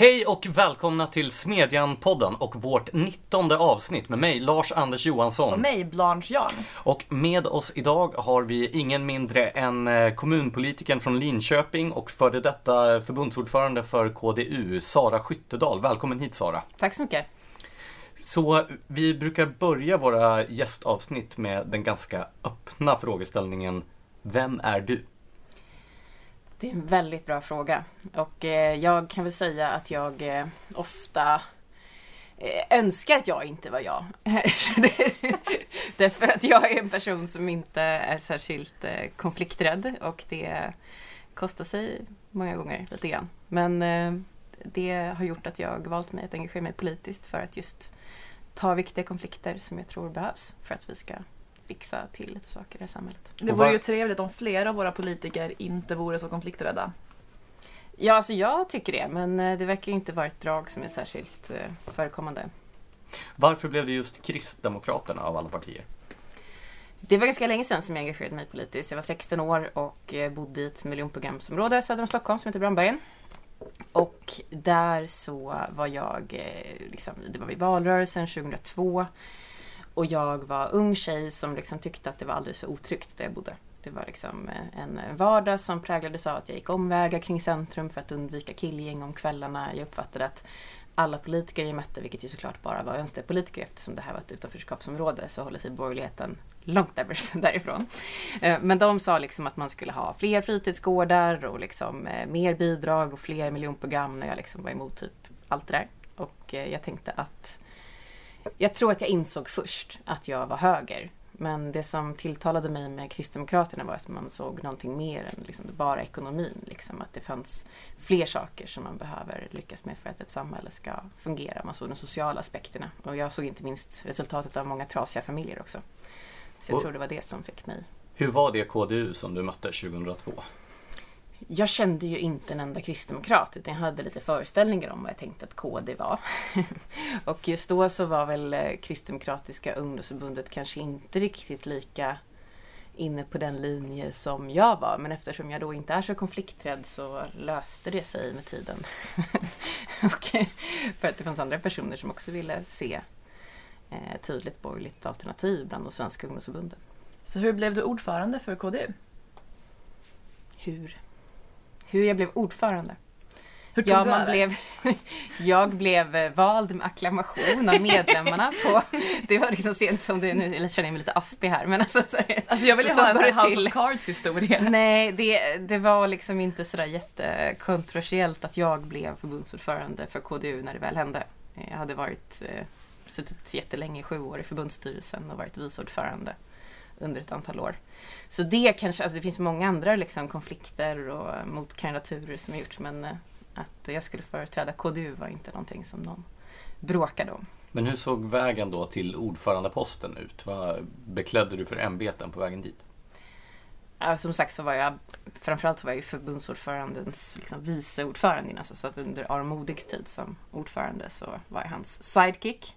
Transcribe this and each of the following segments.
Hej och välkomna till Smedjan-podden och vårt 19 avsnitt med mig, Lars-Anders Johansson. Och mig, Blanche Jan. Och med oss idag har vi ingen mindre än eh, kommunpolitikern från Linköping och före detta förbundsordförande för KDU, Sara Skyttedal. Välkommen hit Sara. Tack så mycket. Så vi brukar börja våra gästavsnitt med den ganska öppna frågeställningen Vem är du? Det är en väldigt bra fråga. Och eh, jag kan väl säga att jag eh, ofta eh, önskar att jag inte var jag. Därför att jag är en person som inte är särskilt eh, konflikträdd och det kostar sig många gånger lite grann. Men eh, det har gjort att jag valt mig att engagera mig politiskt för att just ta viktiga konflikter som jag tror behövs för att vi ska fixa till lite saker i det samhället. Det vore var- ju trevligt om flera av våra politiker inte vore så konflikträdda. Ja, alltså jag tycker det, men eh, det verkar inte vara ett drag som är särskilt eh, förekommande. Varför blev det just Kristdemokraterna av alla partier? Det var ganska länge sedan som jag engagerade mig politiskt. Jag var 16 år och eh, bodde i ett miljonprogramsområde söder om Stockholm som heter Brandbergen. Och där så var jag, liksom, det var vid valrörelsen 2002. Och jag var ung tjej som liksom tyckte att det var alldeles för otryggt där jag bodde. Det var liksom eh, en vardag som präglades av att jag gick omvägar kring centrum för att undvika killgäng om kvällarna. Jag uppfattade att alla politiker jag mötte, vilket ju såklart bara var vänsterpolitiker eftersom det här var ett utanförskapsområde, så håller sig borgerligheten långt därifrån. Eh, men de sa liksom att man skulle ha fler fritidsgårdar och liksom eh, mer bidrag och fler miljonprogram när jag liksom var emot typ allt det där. Och jag tänkte att jag tror att jag insåg först att jag var höger. Men det som tilltalade mig med Kristdemokraterna var att man såg någonting mer än liksom bara ekonomin. Liksom att det fanns fler saker som man behöver lyckas med för att ett samhälle ska fungera. Man såg de sociala aspekterna. Och jag såg inte minst resultatet av många trasiga familjer också. Så jag Och- tror det var det som fick mig. Hur var det KDU som du mötte 2002? Jag kände ju inte en enda kristdemokrat utan jag hade lite föreställningar om vad jag tänkte att KD var. och just då så var väl eh, Kristdemokratiska ungdomsförbundet kanske inte riktigt lika inne på den linje som jag var. Men eftersom jag då inte är så konflikträdd så löste det sig med tiden. och för att det fanns andra personer som också ville se eh, tydligt borgerligt alternativ bland de svenska ungdomsförbunden. Så hur blev du ordförande för KDU? Hur? Hur jag blev ordförande? Hur tog Ja, man över? blev, jag blev eh, vald med acklamation av medlemmarna på... Det var liksom sent som det är nu, eller känner jag mig lite aspig här, men alltså... Så, Alltså jag vill ju ha en det House till. of Cards historia. Nej, det, det var liksom inte sådär jättekontroversiellt att jag blev förbundsordförande för KDU när det väl hände. Jag hade varit, eh, suttit jättelänge, sju år i förbundsstyrelsen och varit vice ordförande under ett antal år. Så det kanske, alltså det finns många andra liksom konflikter och motkandidaturer som har gjorts men eh, att jag skulle företräda KDU var inte någonting som någon bråkade om. Men hur såg vägen då till ordförandeposten ut? Vad beklädde du för ämbeten på vägen dit? Ja, som sagt så var jag framförallt så var jag förbundsordförandens liksom, vice ordförande innan. Så, så under Aron Modigs tid som ordförande så var jag hans sidekick.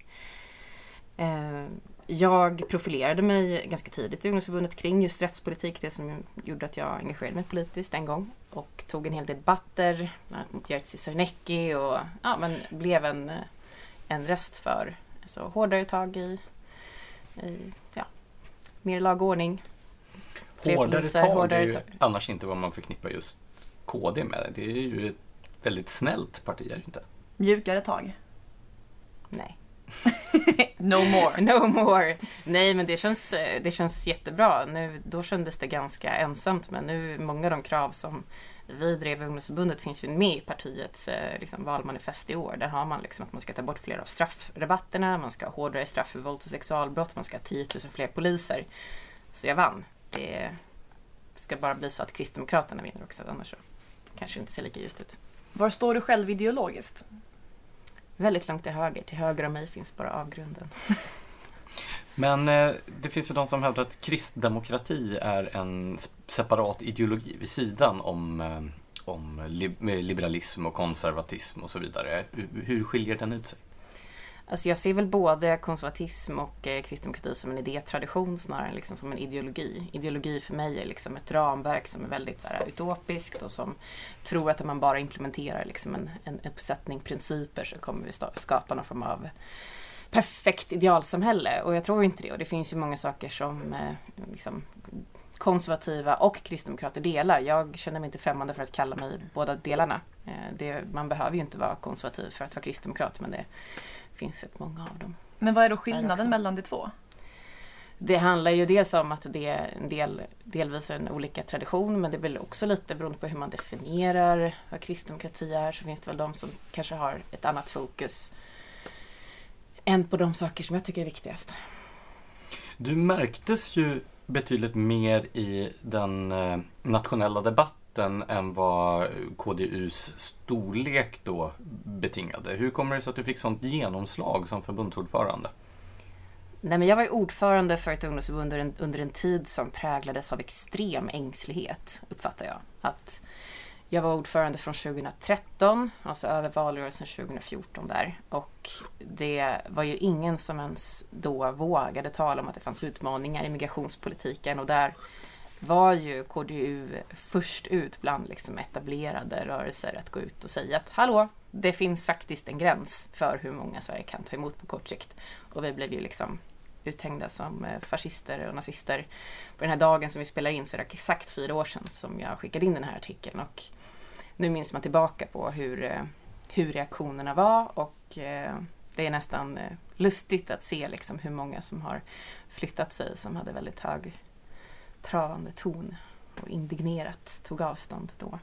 Eh, jag profilerade mig ganska tidigt i ungdomsförbundet kring just rättspolitik, det som gjorde att jag engagerade mig politiskt en gång. Och tog en hel del debatter, bland annat mot Jerzy Sarnecki och ja, men blev en, eh, en röst för alltså, hårdare tag i, i ja, mer lag och ordning. Hårdare poliser, tag är hårdare ju tag. annars inte vad man förknippar just KD med. Det är ju ett väldigt snällt parti, är det inte? Mjukare tag. Nej. No more. No more! Nej, men det känns, eh, det känns jättebra. Nu, då kändes det ganska ensamt, men nu många av de krav som vi drev i ungdomsförbundet finns ju med i partiets eh, liksom, valmanifest i år. Där har man liksom att man ska ta bort fler av straffrabatterna, man ska ha hårdare straff för vålds och sexualbrott, man ska ha 10 000 fler poliser. Så jag vann. Det ska bara bli så att Kristdemokraterna vinner också, annars så kanske det inte ser lika ljust ut. Var står du själv ideologiskt? Väldigt långt till höger. Till höger om mig finns bara avgrunden. Men eh, det finns ju de som hävdar att kristdemokrati är en separat ideologi vid sidan om, eh, om liberalism och konservatism och så vidare. Hur skiljer den ut sig? Alltså jag ser väl både konservatism och eh, kristdemokrati som en idétradition snarare än liksom som en ideologi. Ideologi för mig är liksom ett ramverk som är väldigt så här, utopiskt och som tror att om man bara implementerar liksom en, en uppsättning principer så kommer vi skapa någon form av perfekt idealsamhälle. Och jag tror inte det. Och det finns ju många saker som eh, liksom, konservativa och kristdemokrater delar. Jag känner mig inte främmande för att kalla mig båda delarna. Eh, det, man behöver ju inte vara konservativ för att vara kristdemokrat men det finns rätt många av dem. Men vad är då skillnaden mellan de två? Det handlar ju dels om att det är en del, delvis en olika tradition men det är väl också lite beroende på hur man definierar vad kristdemokrati är så finns det väl de som kanske har ett annat fokus än på de saker som jag tycker är viktigast. Du märktes ju betydligt mer i den eh, nationella debatten än vad KDUs storlek då betingade. Hur kommer det sig att du fick sånt genomslag som förbundsordförande? Nej, men jag var ordförande för ett ungdomsförbund under en, under en tid som präglades av extrem ängslighet, uppfattar jag. Att jag var ordförande från 2013, alltså över valrörelsen 2014 där. Och det var ju ingen som ens då vågade tala om att det fanns utmaningar i migrationspolitiken och där var ju KDU först ut bland liksom etablerade rörelser att gå ut och säga att hallå, det finns faktiskt en gräns för hur många Sverige kan ta emot på kort sikt. Och vi blev ju liksom uthängda som eh, fascister och nazister. På den här dagen som vi spelar in så är det exakt fyra år sedan som jag skickade in den här artikeln och nu minns man tillbaka på hur, eh, hur reaktionerna var och eh, det är nästan lustigt att se liksom hur många som har flyttat sig som hade väldigt hög travande ton och indignerat tog avstånd då.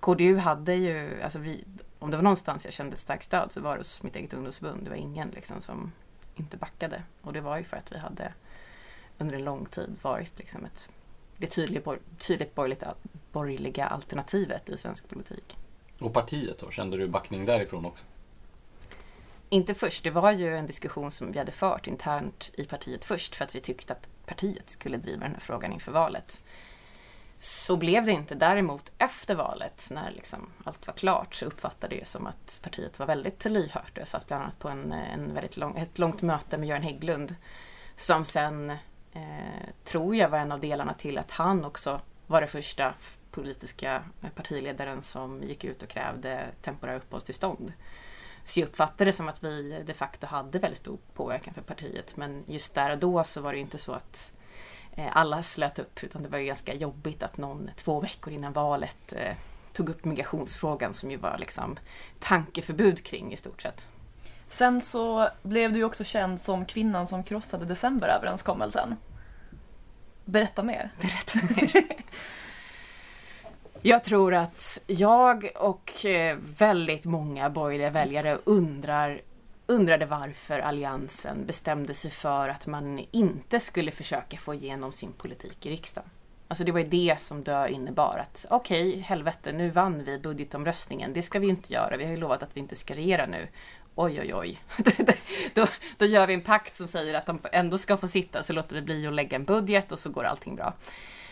KDU hade ju, alltså vi, om det var någonstans jag kände ett starkt stöd så var det hos mitt eget ungdomsförbund. Det var ingen liksom som inte backade. Och det var ju för att vi hade under en lång tid varit liksom ett det tydligt, tydligt borgerligt, borgerliga alternativet i svensk politik. Och partiet då? Kände du backning därifrån också? Inte först. Det var ju en diskussion som vi hade fört internt i partiet först för att vi tyckte att partiet skulle driva den här frågan inför valet. Så blev det inte. Däremot efter valet, när liksom allt var klart, så uppfattade jag det som att partiet var väldigt lyhört. Jag satt bland annat på en, en väldigt lång, ett långt möte med Göran Hägglund som sen eh, tror jag var en av delarna till att han också var den första politiska partiledaren som gick ut och krävde temporära uppehållstillstånd. Så jag uppfattade det som att vi de facto hade väldigt stor påverkan för partiet men just där och då så var det inte så att eh, alla slöt upp utan det var ju ganska jobbigt att någon två veckor innan valet eh, tog upp migrationsfrågan som ju var liksom tankeförbud kring i stort sett. Sen så blev du ju också känd som kvinnan som krossade decemberöverenskommelsen. Berätta mer. Berätta mer. Jag tror att jag och eh, väldigt många borgerliga väljare undrar, undrade varför Alliansen bestämde sig för att man inte skulle försöka få igenom sin politik i riksdagen. Alltså det var ju det som dö innebar att okej, okay, helvete, nu vann vi budgetomröstningen. Det ska vi inte göra. Vi har ju lovat att vi inte ska regera nu oj oj oj, då, då gör vi en pakt som säger att de ändå ska få sitta, så låter vi bli att lägga en budget och så går allting bra.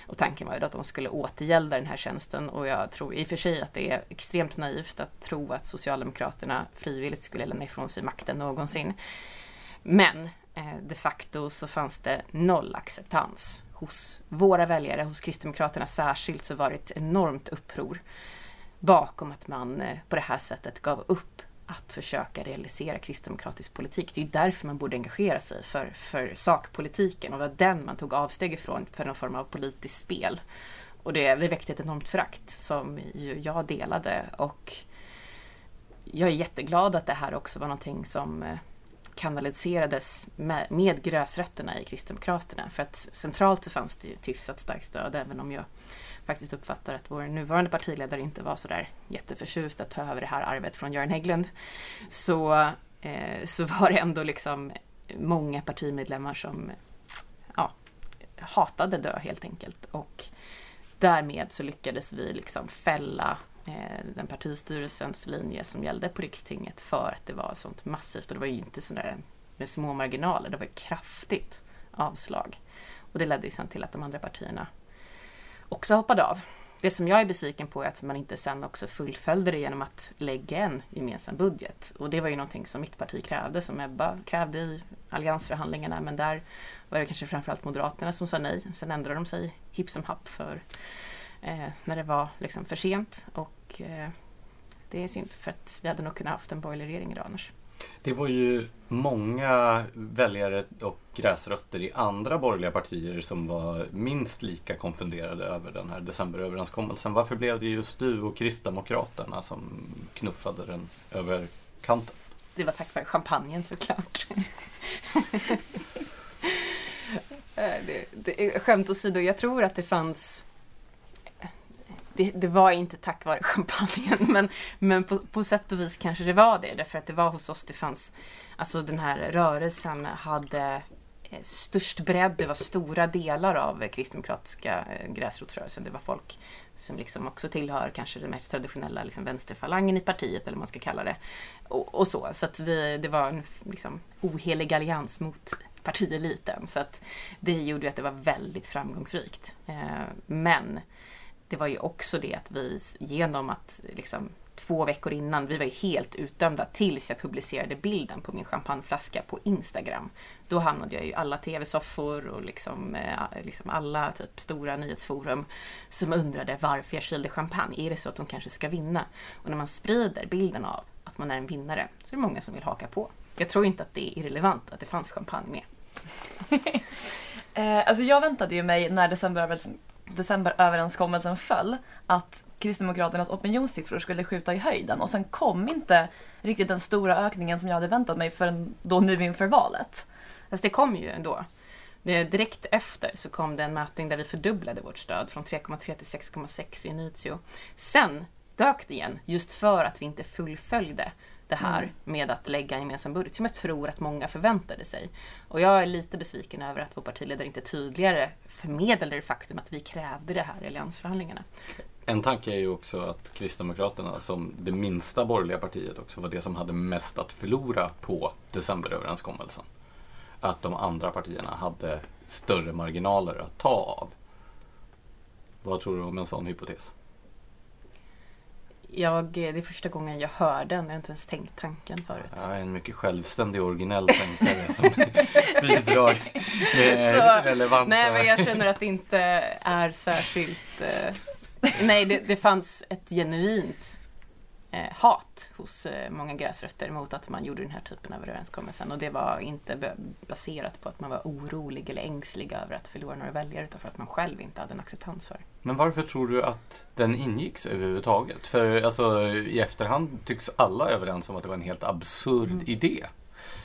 Och tanken var ju då att de skulle återgälda den här tjänsten och jag tror i och för sig att det är extremt naivt att tro att Socialdemokraterna frivilligt skulle lämna ifrån sig makten någonsin. Men eh, de facto så fanns det noll acceptans hos våra väljare, hos Kristdemokraterna särskilt så var det ett enormt uppror bakom att man eh, på det här sättet gav upp att försöka realisera kristdemokratisk politik. Det är därför man borde engagera sig för, för sakpolitiken och det var den man tog avsteg ifrån för någon form av politiskt spel. Och det, det väckte ett enormt förakt som ju jag delade och jag är jätteglad att det här också var någonting som eh, kanaliserades med, med gräsrötterna i Kristdemokraterna. För att centralt så fanns det ju ett hyfsat starkt stöd även om jag faktiskt uppfattar att vår nuvarande partiledare inte var sådär jätteförtjust att ta över det här arvet från Göran Hägglund. Så, eh, så var det ändå liksom många partimedlemmar som ja, hatade dö helt enkelt. Och därmed så lyckades vi liksom fälla eh, den partistyrelsens linje som gällde på rikstinget för att det var sånt massivt och det var ju inte sådär med små marginaler, det var kraftigt avslag. Och det ledde ju sen till att de andra partierna också hoppade av. Det som jag är besviken på är att man inte sen också fullföljde det genom att lägga en gemensam budget. Och det var ju någonting som mitt parti krävde, som Ebba krävde i alliansförhandlingarna. Men där var det kanske framförallt Moderaterna som sa nej. Sen ändrade de sig hipp som happ för eh, när det var liksom för sent. Och eh, det är synd för att vi hade nog kunnat haft en borgerlig regering idag annars. Det var ju många väljare och gräsrötter i andra borgerliga partier som var minst lika konfunderade över den här decemberöverenskommelsen. Varför blev det just du och Kristdemokraterna som knuffade den över kanten? Det var tack vare champagnen såklart. Eh, det, det, skämt åsido, jag tror att det fanns det, det, var inte tack vare champagnen, men, men på, på sätt och vis kanske det var det. Därför att det var hos oss det fanns, alltså den här rörelsen hade eh, störst bredd. Det var stora delar av kristdemokratiska eh, gräsrotsrörelsen. Det var folk som liksom också tillhör kanske den mer traditionella liksom vänsterfalangen i partiet, eller vad man ska kalla det. Och, och så. Så att vi, det var en liksom, ohelig allians mot partieliten. Så att det gjorde att det var väldigt framgångsrikt. Eh, men det var ju också det att vi genom att liksom två veckor innan, vi var ju helt utdömda tills jag publicerade bilden på min champagneflaska på Instagram. Då hamnade jag i alla tv-soffor och liksom, eh, liksom alla typ stora nyhetsforum som undrade varför jag kylde champagne. Är det så att de kanske ska vinna? Och när man sprider bilden av att man är en vinnare så är det många som vill haka på. Jag tror inte att det är irrelevant att det fanns champagne med. eh, alltså jag väntade ju mig när decemberöverenskommelsen decemberöverenskommelsen föll att Kristdemokraternas opinionssiffror skulle skjuta i höjden och sen kom inte riktigt den stora ökningen som jag hade väntat mig förrän då nu inför valet. Fast det kom ju ändå. Det, direkt efter så kom det en mätning där vi fördubblade vårt stöd från 3,3 till 6,6 i Initio. Sen dök det igen, just för att vi inte fullföljde det här mm. med att lägga en gemensam budget som jag tror att många förväntade sig. Och jag är lite besviken över att vår partiledare inte tydligare förmedlade det faktum att vi krävde det här i alliansförhandlingarna. En tanke är ju också att Kristdemokraterna som det minsta borgerliga partiet också var det som hade mest att förlora på decemberöverenskommelsen. Att de andra partierna hade större marginaler att ta av. Vad tror du om en sån hypotes? Jag, det är första gången jag hör den. Jag har inte ens tänkt tanken förut. Är en mycket självständig och originell tänkare som bidrar med Så, relevanta... Nej, men jag känner att det inte är särskilt... Eh, nej, det, det fanns ett genuint hat hos eh, många gräsrötter mot att man gjorde den här typen av överenskommelsen. Och det var inte baserat på att man var orolig eller ängslig över att förlora några väljare utan för att man själv inte hade en acceptans för Men varför tror du att den ingicks överhuvudtaget? För alltså, i efterhand tycks alla överens om att det var en helt absurd mm. idé.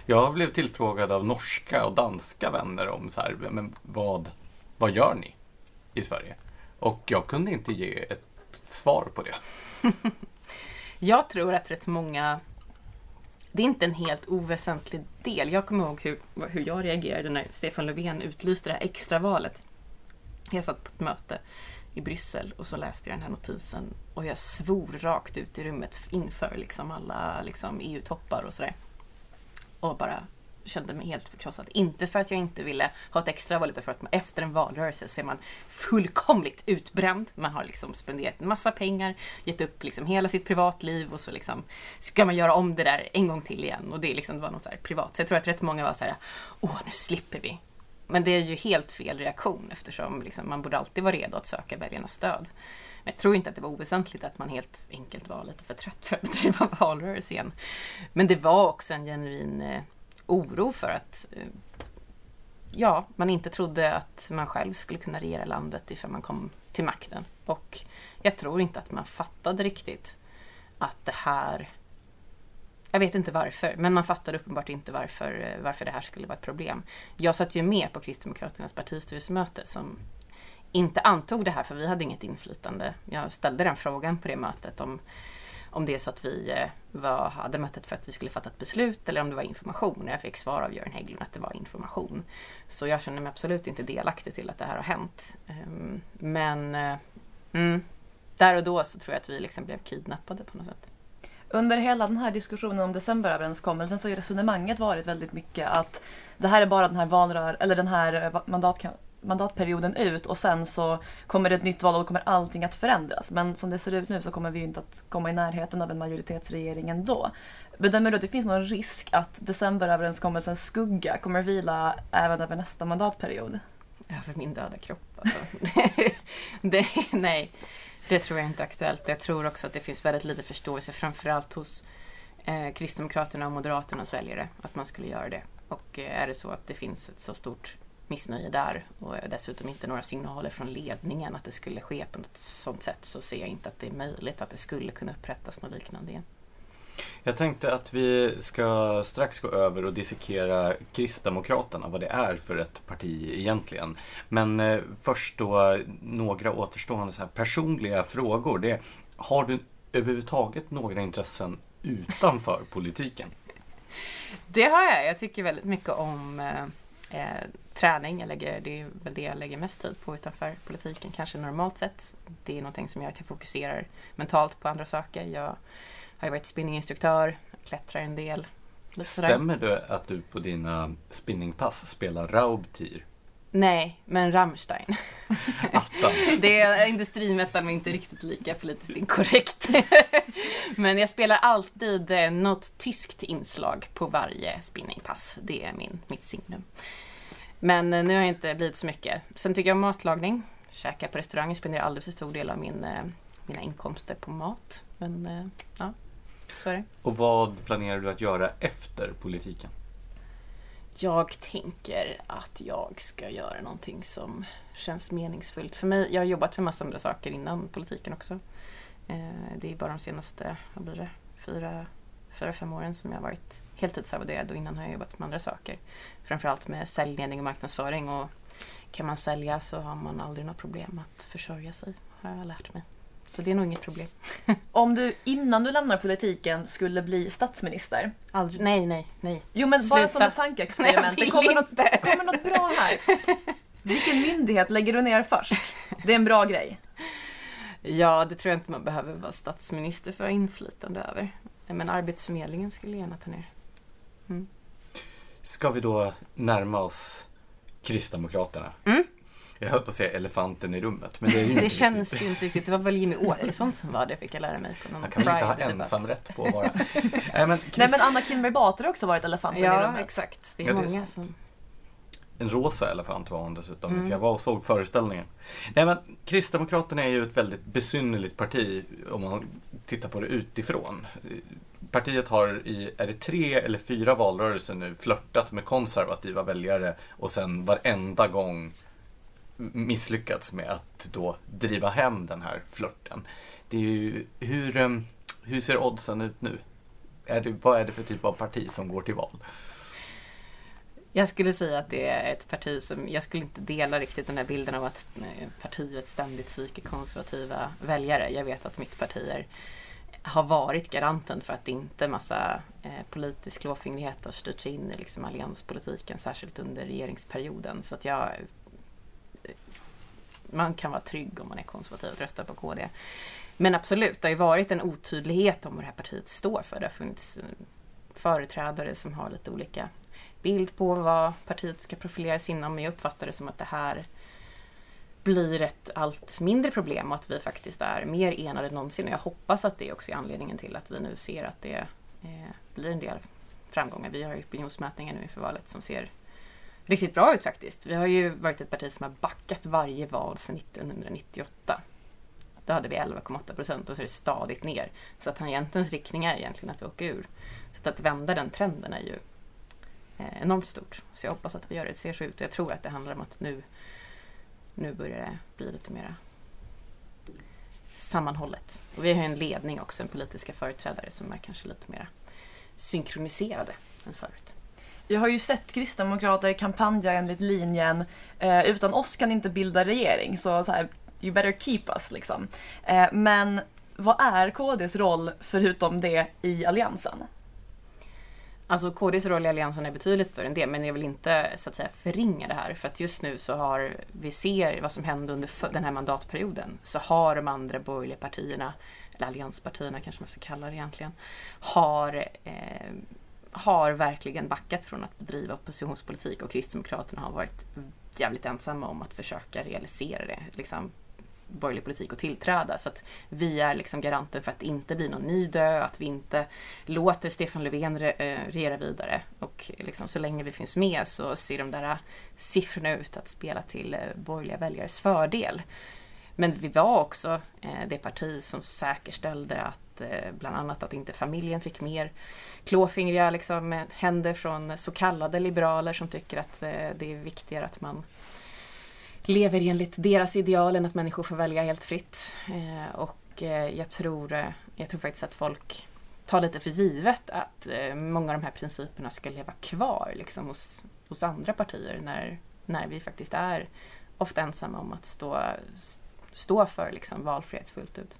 Jag blev tillfrågad av norska och danska vänner om så här, men vad, vad gör ni i Sverige? Och jag kunde inte ge ett svar på det. Jag tror att rätt många det är inte en helt oväsentlig del. Jag kommer ihåg hur, hur jag reagerade när Stefan Löfven utlyste det här extravalet. Jag satt på ett möte i Bryssel och så läste jag den här notisen och jag svor rakt ut i rummet inför liksom alla liksom EU-toppar och sådär. Och bara kände mig helt förkrossad. Inte för att jag inte ville ha ett extra val utan för att man, efter en valrörelse så är man fullkomligt utbränd. Man har liksom spenderat en massa pengar, gett upp liksom hela sitt privatliv och så liksom ska man göra om det där en gång till igen. Och det, liksom, det var något så privat. Så jag tror att rätt många var så här, åh nu slipper vi. Men det är ju helt fel reaktion eftersom liksom, man borde alltid vara redo att söka väljarnas stöd. Men jag tror inte att det var oväsentligt att man helt enkelt var lite för trött för att bedriva valrörelse igen. Men det var också en genuin eh, oro för att eh, ja, man inte trodde att man själv skulle kunna regera landet ifall man kom till makten. Och jag tror inte att man fattade riktigt att det här jag vet inte varför, men man fattade uppenbart inte varför, eh, varför det här skulle vara ett problem. Jag satt ju med på Kristdemokraternas partistyrelsemöte som inte antog det här, för vi hade inget inflytande. Jag ställde den frågan på det mötet om om det är så att vi eh, var, hade mötet för att vi skulle fatta ett beslut eller om det var information. Jag fick svar av Göran Hägglund att det var information. Så jag känner mig absolut inte delaktig till att det här har hänt. Ehm, men eh, mm, där och då så tror jag att vi liksom blev kidnappade på något sätt. Under hela den här diskussionen om decemberöverenskommelsen så har resonemanget varit väldigt mycket att det här är bara den här valrör eller den här eh, mandatkampanjen mandatperioden ut och sen så kommer det ett nytt val och då kommer allting att förändras. Men som det ser ut nu så kommer vi ju inte att komma i närheten av en majoritetsregering ändå. Bedömer du att det finns någon risk att decemberöverenskommelsens skugga kommer vila även över nästa mandatperiod? Över min döda kropp alltså. det, Nej, det tror jag inte är aktuellt. Jag tror också att det finns väldigt lite förståelse framförallt hos eh, Kristdemokraterna och Moderaternas väljare att man skulle göra det. Och eh, är det så att det finns ett så stort missnöje där och dessutom inte några signaler från ledningen att det skulle ske på något sådant sätt så ser jag inte att det är möjligt att det skulle kunna upprättas något liknande igen. Jag tänkte att vi ska strax gå över och dissekera Kristdemokraterna, vad det är för ett parti egentligen. Men eh, först då några återstående så här personliga frågor. Det, har du överhuvudtaget några intressen utanför politiken? Det har jag. Jag tycker väldigt mycket om eh, eh, träning. Jag lägger, det är väl det jag lägger mest tid på utanför politiken, kanske normalt sett. Det är någonting som jag fokuserar mentalt på andra saker. Jag har ju varit spinninginstruktör, klättrar en del. Stämmer det att du på dina spinningpass spelar Raubtier? Nej, men Rammstein. det är industrimetal men inte riktigt lika politiskt inkorrekt. men jag spelar alltid eh, något tyskt inslag på varje spinningpass. Det är min, mitt signum. Men eh, nu har jag inte blivit så mycket. Sen tycker jag om matlagning. Käka på restaurang spenderar alldeles för stor del av min, eh, mina inkomster på mat. Men ja, så är det. Och vad planerar du att göra efter politiken? Jag tänker att jag ska göra någonting som känns meningsfullt för mig. Jag har jobbat med massa andra saker innan politiken också. Eh, det är bara de senaste, vad blir det, fyra, fyra fem åren som jag har varit heltidsarvoderad och innan har jag jobbat med andra saker. Framförallt med säljledning och marknadsföring och kan man sälja så har man aldrig något problem att försörja sig, har jag lärt mig. Så det är nog inget problem. Om du innan du lämnar politiken skulle bli statsminister? Aldrig, nej, nej, nej. Jo men Sluta. bara som ett tankeexperiment. Det kommer något, kommer något bra här. Vilken myndighet lägger du ner först? Det är en bra grej. Ja, det tror jag inte man behöver vara statsminister för att ha inflytande över. Men Arbetsförmedlingen skulle jag gärna ta ner. Mm. Ska vi då närma oss Kristdemokraterna? Mm. Jag höll på att säga elefanten i rummet, men det är ju inte Det känns riktigt. inte riktigt. Det var väl Jimmy Åkesson som var det, fick jag lära mig på någon Man kan väl inte ha ensamrätt på att vara... Nej, men, Chris... Nej, men Anna Kinberg Batra har också varit elefanten ja, i rummet. Ja, exakt. Det är ja, många det är som... En rosa elefant var hon dessutom, mm. jag var och såg föreställningen. Nej, men Kristdemokraterna är ju ett väldigt besynnerligt parti om man tittar på det utifrån. Partiet har i, är det tre eller fyra valrörelser nu, flörtat med konservativa väljare och sen varenda gång misslyckats med att då driva hem den här flörten. Det är ju, hur, ehm, hur ser oddsen ut nu? Är det, vad är det för typ av parti som går till val? Jag skulle säga att det är ett parti som, jag skulle inte dela riktigt den här bilden av att eh, partiet ständigt sviker konservativa väljare. Jag vet att mitt parti är, har varit garanten för att inte massa eh, politisk klåfingrighet har styrt sig in i liksom allianspolitiken, särskilt under regeringsperioden. Så att jag eh, man kan vara trygg om man är konservativ och röstar på KD. Men absolut, det har ju varit en otydlighet om vad det här partiet står för. Det har funnits eh, företrädare som har lite olika bild på vad partiet ska profilera sig inom. Men jag uppfattar det som att det här blir ett allt mindre problem och att vi faktiskt är mer enade än någonsin. Och jag hoppas att det också är anledningen till att vi nu ser att det eh, blir en del framgångar. Vi har ju opinionsmätningar nu inför valet som ser riktigt bra ut faktiskt. Vi har ju varit ett parti som har backat varje val sedan 1998. Då hade vi 11,8 procent och så är det stadigt ner. Så att tangentens riktning är egentligen att vi åker ur. Så att vända den trenden är ju eh, enormt stort. Så jag hoppas att vi gör det. Det ser så ut och jag tror att det handlar om att nu, nu börjar det bli lite mera sammanhållet. Och vi har ju en ledning också, en politiska företrädare som är kanske lite mer synkroniserade än förut. Jag har ju sett kristdemokrater kampanja enligt linjen eh, utan oss kan inte bilda regering, så, så här, you better keep us liksom. Eh, men vad är KDs roll förutom det i Alliansen? Alltså KDs roll i Alliansen är betydligt större än det, men jag vill inte så att säga förringa det här. För att just nu så har, vi ser vad som hände under den här mandatperioden, så har de andra borgerliga partierna, eller allianspartierna kanske man ska kalla det egentligen, har eh, har verkligen backat från att bedriva oppositionspolitik och Kristdemokraterna har varit jävligt ensamma om att försöka realisera det. Liksom, borgerlig politik att tillträda. Så att vi är liksom garanten för att det inte blir någon ny dö, att vi inte låter Stefan Löfven re eh, regera vidare. Och liksom, så länge vi finns med så ser de där eh, siffrorna ut att spela till eh, borgerliga väljares fördel. Men vi var också det parti som säkerställde att bland annat att inte familjen fick mer klåfingriga liksom, händer från så kallade liberaler som tycker att det är viktigare att man lever enligt deras ideal än att människor får välja helt fritt. Eh, och eh, jag tror, eh, jag tror faktiskt att folk tar lite för givet att eh, många av de här principerna ska leva kvar liksom, hos, hos andra partier när, när vi faktiskt är ofta ensamma om att stå, stå för liksom, valfrihet fullt ut.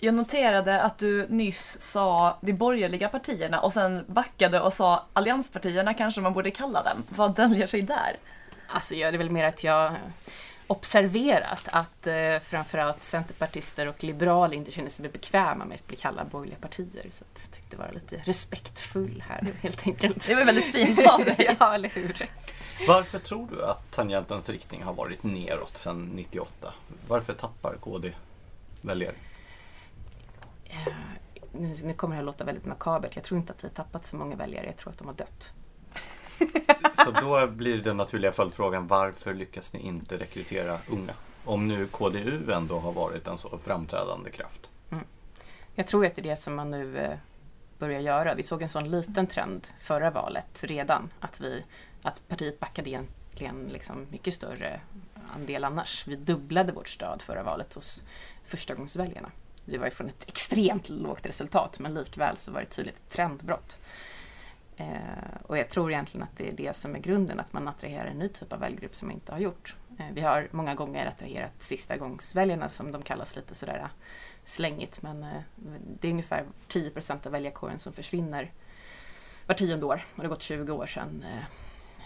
Jag noterade att du nyss sa de borgerliga partierna och sen backade och sa allianspartierna kanske man borde kalla dem. Vad döljer sig där? Alltså det är väl mer att jag observerat att eh, framförallt centerpartister och liberaler inte känner sig bekväma med att bli kallade borgerliga partier. Så jag tänkte vara lite respektfull här helt enkelt. Det var väldigt fint av dig. ja, eller hur? Varför tror du att tangentens riktning har varit neråt sedan 98? Varför tappar KD väljare? Eh, nu, nu kommer det här låta väldigt makabert. Jag tror inte att vi har tappat så många väljare. Jag tror att de har dött. Så då blir den naturliga följdfrågan varför lyckas ni inte rekrytera unga? Om nu KDU ändå har varit en så framträdande kraft. Mm. Jag tror att det är det som man nu eh, börjar göra. Vi såg en sån liten trend förra valet redan. Att, vi, att partiet backade egentligen liksom mycket större andel annars. Vi dubblade vårt stöd förra valet hos förstagångsväljarna. Det var ju från ett extremt lågt resultat men likväl så var det ett tydligt trendbrott. Eh, och jag tror egentligen att det är det som är grunden, att man attraherar en ny typ av väljgrupp som man inte har gjort. Eh, vi har många gånger attraherat sista gångsväljarna som de kallas lite sådär eh, slängigt, men eh, det är ungefär 10 procent av väljarkåren som försvinner var tionde år och det har gått 20 år sedan, eh,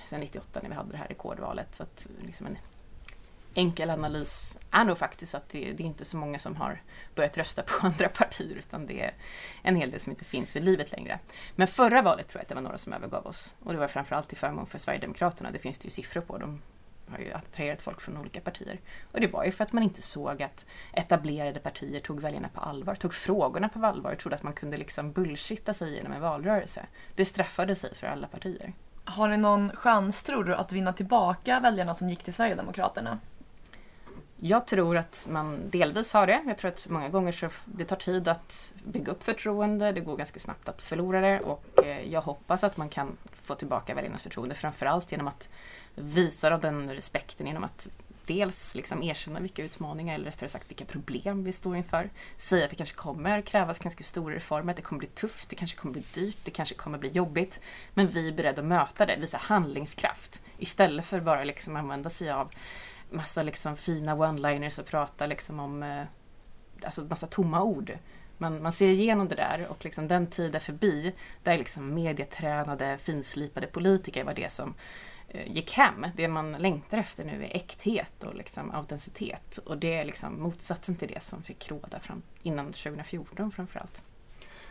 sedan 98 när vi hade det här rekordvalet. Så att liksom en enkel analys är nog faktiskt att det, det, är inte så många som har börjat rösta på andra partier utan det är en hel del som inte finns vid livet längre. Men förra valet tror jag att det var några som övergav oss och det var framförallt till förmån för Sverigedemokraterna. Det finns det ju siffror på. De har ju attraherat folk från olika partier. Och det var ju för att man inte såg att etablerade partier tog väljarna på allvar, tog frågorna på allvar och trodde att man kunde liksom bullshitta sig genom en valrörelse. Det straffade sig för alla partier. Har ni någon chans, tror du, att vinna tillbaka väljarna som gick till Sverigedemokraterna? Jag tror att man delvis har det. Jag tror att många gånger så det tar tid att bygga upp förtroende. Det går ganska snabbt att förlora det och eh, jag hoppas att man kan få tillbaka väljarnas förtroende framförallt genom att visa den respekten genom att dels liksom erkänna vilka utmaningar eller rättare sagt vilka problem vi står inför. Säga att det kanske kommer krävas ganska stora reformer, att det kommer bli tufft, det kanske kommer bli dyrt, det kanske kommer bli jobbigt. Men vi är beredda att möta det, visa handlingskraft istället för bara liksom använda sig av massa liksom fina one-liners och prata liksom om eh, alltså massa tomma ord. Man, man ser igenom det där och liksom den tid är förbi där liksom medietränade, finslipade politiker var det som eh, gick hem. Det man längtar efter nu är äkthet och liksom autenticitet. Och det är liksom motsatsen till det som fick råda fram, innan 2014 framförallt.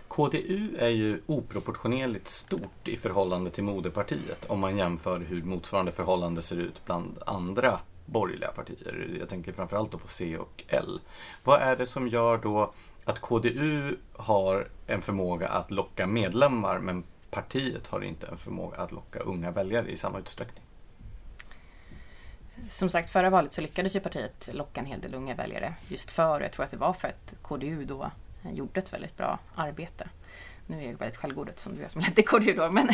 KDU är ju oproportionerligt stort i förhållande till moderpartiet om man jämför hur motsvarande förhållande ser ut bland andra borgerliga partier. Jag tänker framförallt då på C och L. Vad är det som gör då att KDU har en förmåga att locka medlemmar men partiet har inte en förmåga att locka unga väljare i samma utsträckning? Som sagt, förra valet så lyckades ju partiet locka en hel del unga väljare just för, och jag tror att det var för att KDU då eh, gjorde ett väldigt bra arbete. Nu är jag väldigt självgod som du är som ledde KDU då, men,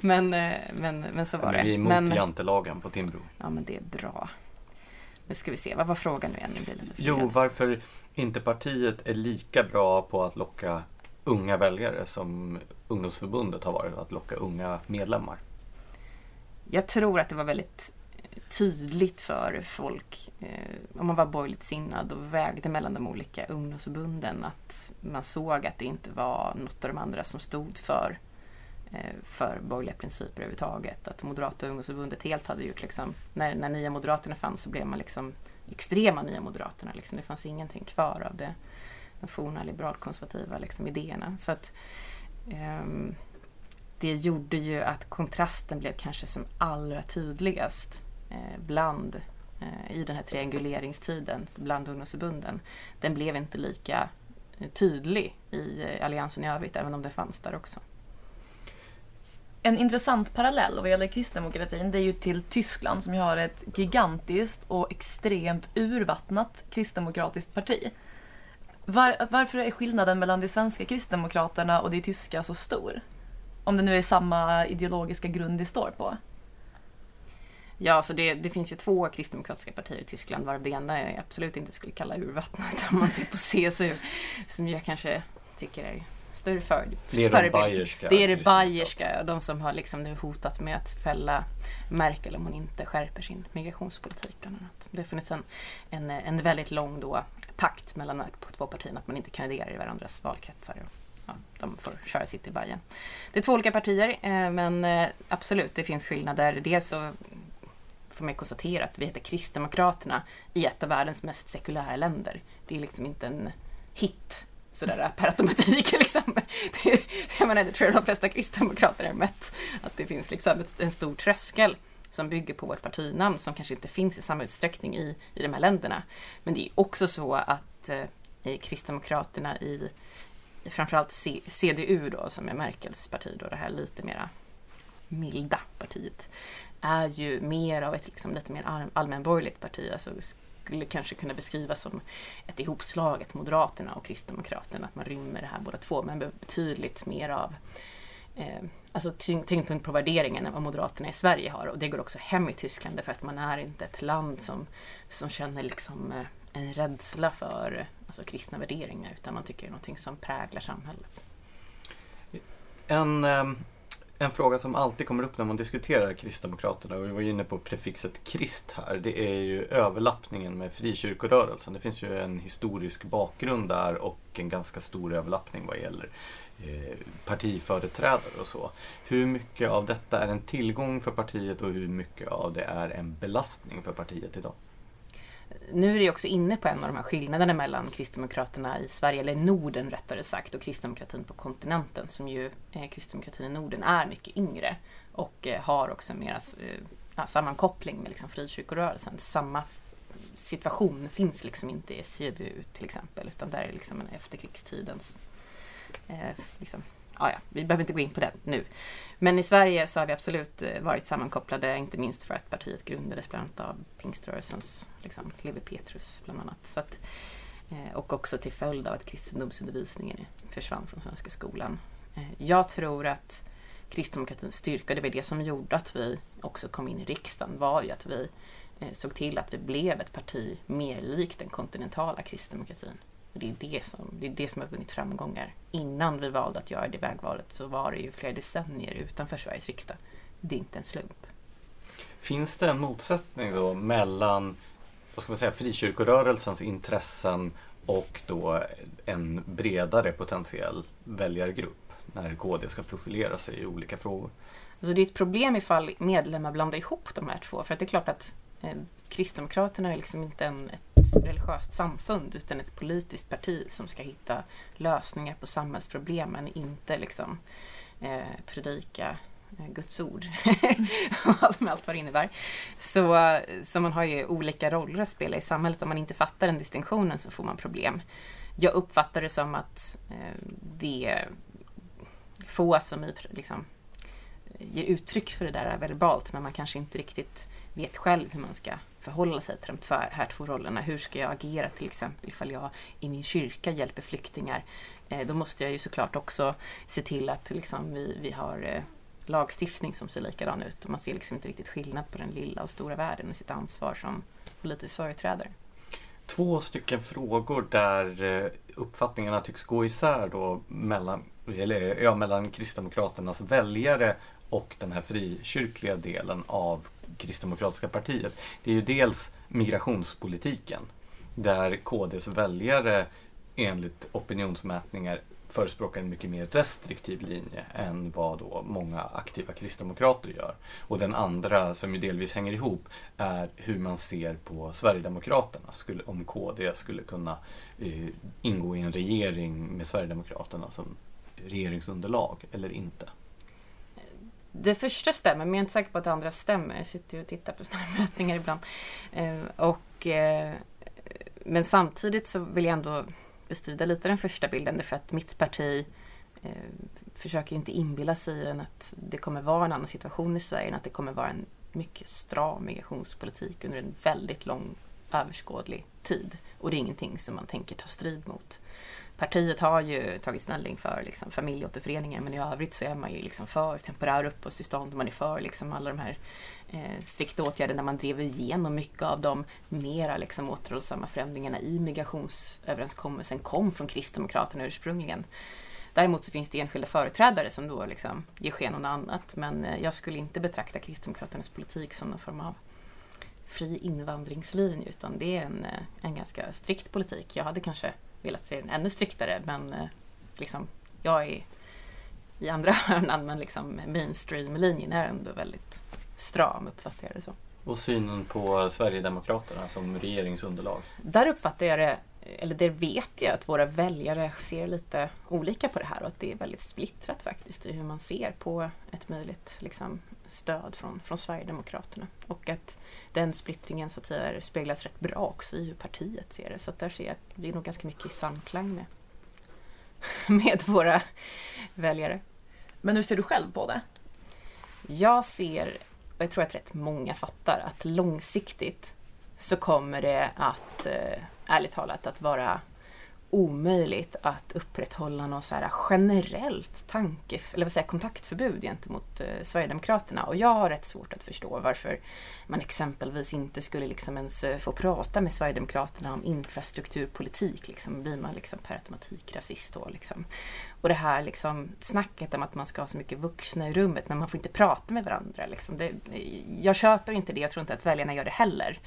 men, men, men så var det. Vi är emot men, jantelagen på Timbro. Ja, men det är bra. Nu ska vi se, vad var frågan nu igen? Nu blir lite jo, varför inte partiet är lika bra på att locka unga väljare som ungdomsförbundet har varit att locka unga medlemmar? Jag tror att det var väldigt tydligt för folk, eh, om man var borgerligt sinnad och vägde mellan de olika ungdomsförbunden, att man såg att det inte var något av de andra som stod för, eh, för borgerliga principer överhuvudtaget. Att Moderata ungdomsförbundet helt hade gjort, liksom, när, när Nya Moderaterna fanns så blev man liksom extrema Nya Moderaterna. Liksom. Det fanns ingenting kvar av det, de forna liberalkonservativa liksom, idéerna. Så att, um, det gjorde ju att kontrasten blev kanske som allra tydligast Eh, bland eh, i den här trianguleringstiden bland ungdomsförbunden. Den blev inte lika eh, tydlig i alliansen i övrigt, även om det fanns där också. En intressant parallell vad gäller kristdemokratin det är ju till Tyskland som ju har ett gigantiskt och extremt urvattnat kristdemokratiskt parti. Var, varför är skillnaden mellan de svenska kristdemokraterna och de tyska så stor? Om det nu är samma ideologiska grund de står på. Ja, alltså det, det finns ju två kristdemokratiska partier i Tyskland varav det ena jag absolut inte skulle kalla urvattnat om man ser på CSU som jag kanske tycker är större för, Det är de bayerska. Det är det bayerska, de som har liksom nu hotat med att fälla Merkel om hon inte skärper sin migrationspolitik bland annat. Det har funnits en, en, en väldigt lång då pakt mellan de två partierna att man inte kandiderar i varandras valkretsar. Ja, de får köra sitt i Bayern. Det är två olika partier, eh, men eh, absolut, det finns skillnader. Dels så får man konstatera att vi heter Kristdemokraterna i ett av världens mest sekulära länder. Det är liksom inte en hit sådär per automatik. Liksom. Det, jag menar, det tror jag de flesta kristdemokrater har mött. Att det finns liksom en stor tröskel som bygger på vårt partinamn som kanske inte finns i samma utsträckning i, i de här länderna. Men det är också så att eh, Kristdemokraterna i, i framförallt C, CDU då, som är Merkels parti, då, det här lite mera milda partiet, är ju mer av ett liksom, lite mer allmänborgerligt parti. Alltså skulle kanske kunna beskrivas som ett ihopslaget Moderaterna och Kristdemokraterna, att man rymmer det här båda två, men betydligt mer av eh, alltså tyngdpunkt på värderingen än vad Moderaterna i Sverige har. Och det går också hem i Tyskland därför att man är inte ett land som, som känner liksom eh, en rädsla för alltså, kristna värderingar, utan man tycker det är någonting som präglar samhället. En, ehm, en fråga som alltid kommer upp när man diskuterar Kristdemokraterna, och vi var inne på prefixet krist här, det är ju överlappningen med frikyrkorörelsen. Det finns ju en historisk bakgrund där och en ganska stor överlappning vad gäller eh, partiföreträdare och så. Hur mycket av detta är en tillgång för partiet och hur mycket av det är en belastning för partiet idag? Nu är det också inne på en av de här skillnaderna mellan Kristdemokraterna i Sverige, eller Norden rättare sagt, och kristdemokratin på kontinenten, som ju eh, kristdemokratin i Norden är mycket yngre och eh, har också mera eh, sammankoppling med liksom, frikyrkorörelsen. Samma situation finns liksom inte i CDU till exempel, utan där är liksom en efterkrigstidens eh, liksom, ja, vi behöver inte gå in på det nu. Men i Sverige så har vi absolut eh, varit sammankopplade, inte minst för att partiet grundades bland annat av pingströrelsens liksom, Levi Petrus bland annat. Så att, eh, och också till följd av att kristendomsundervisningen försvann från svenska skolan. Eh, jag tror att kristdemokratins styrka, det var det som gjorde att vi också kom in i riksdagen, var ju att vi såg till att vi blev ett parti mer likt den kontinentala kristdemokratin. Och det är det, som, det är det som har vunnit framgångar. Innan vi valde att göra det vägvalet så var det ju flera decennier utanför Sveriges riksdag. Det är inte en slump. Finns det en motsättning då mellan vad ska man säga, frikyrkorörelsens intressen och då en bredare potentiell väljargrupp när KD ska profilera sig i olika frågor? Alltså det är ett problem ifall medlemmar blandar ihop de här två. För att det är klart att eh, Kristdemokraterna är liksom inte en, ett religiöst samfund utan ett politiskt parti som ska hitta lösningar på samhällsproblemen, inte liksom eh, predika eh, Guds ord och allt med allt vad det innebär. Så, så man har ju olika roller att spela i samhället. Om man inte fattar den distinktionen så får man problem. Jag uppfattar det som att eh, det är få som i, liksom, ger uttryck för det där verbalt men man kanske inte riktigt vet själv hur man ska förhålla sig till de här två rollerna. Hur ska jag agera till exempel ifall jag i min kyrka hjälper flyktingar? Eh, då måste jag ju såklart också se till att liksom, vi, vi har eh, lagstiftning som ser likadan ut och man ser liksom inte riktigt skillnad på den lilla och stora världen och sitt ansvar som politisk företrädare. Två stycken frågor där eh, uppfattningarna tycks gå isär då mellan, eller, ja, mellan Kristdemokraternas väljare och den här frikyrkliga delen av Kristdemokratiska partiet. Det är ju dels migrationspolitiken där KDs väljare enligt opinionsmätningar förespråkar en mycket mer restriktiv linje än vad då många aktiva kristdemokrater gör. Och den andra, som ju delvis hänger ihop, är hur man ser på Sverigedemokraterna. Skulle, om KD skulle kunna eh, ingå i en regering med Sverigedemokraterna som regeringsunderlag eller inte det första stämmer, men jag är inte säker på att det andra stämmer. Jag sitter ju och tittar på sådana här mätningar ibland. Eh, och, eh, men samtidigt så vill jag ändå bestrida lite den första bilden, därför att mitt parti eh, försöker inte inbilla sig att det kommer vara en annan situation i Sverige, än att det kommer vara en mycket stram migrationspolitik under en väldigt lång överskådlig tid. Och det är ingenting som man tänker ta strid mot. Partiet har ju tagit ställning för liksom, familjeåterföreningen men i övrigt så är man ju liksom för temporära uppehållstillstånd. Man är för liksom, alla de här eh, strikta åtgärderna. Man drev igenom mycket av de mera liksom, återhållsamma förändringarna i migrationsöverenskommelsen kom från Kristdemokraterna ursprungligen. Däremot så finns det enskilda företrädare som då liksom ger sken av något annat. Men eh, jag skulle inte betrakta Kristdemokraternas politik som någon form av fri invandringslinje utan det är en, eh, en ganska strikt politik. Jag hade kanske velat se den ännu striktare men eh, liksom, jag är i andra hörnan men liksom mainstream-linjen är ändå väldigt stram uppfattar jag det så. Och synen på Sverigedemokraterna som regeringsunderlag? Där uppfattar jag det eller det vet jag, att våra väljare ser lite olika på det här och att det är väldigt splittrat faktiskt i hur man ser på ett möjligt liksom, stöd från, från Sverigedemokraterna. Och att den splittringen så att säga, speglas rätt bra också i hur partiet ser det. Så att där ser jag att vi är nog ganska mycket i samklang med, med våra väljare. Men hur ser du själv på det? Jag ser, och jag tror att rätt många fattar, att långsiktigt så kommer det att eh, ärligt talat att vara omöjligt att upprätthålla något så här generellt tanke, eller vad säger, kontaktförbud gentemot eh, Sverigedemokraterna. Och jag har rätt svårt att förstå varför man exempelvis inte skulle liksom ens eh, få prata med Sverigedemokraterna om infrastrukturpolitik. Liksom, blir man liksom per automatik rasist då? Liksom. Och det här liksom, snacket om att man ska ha så mycket vuxna i rummet men man får inte prata med varandra. Liksom. Det, jag köper inte det, jag tror inte att väljarna gör det heller.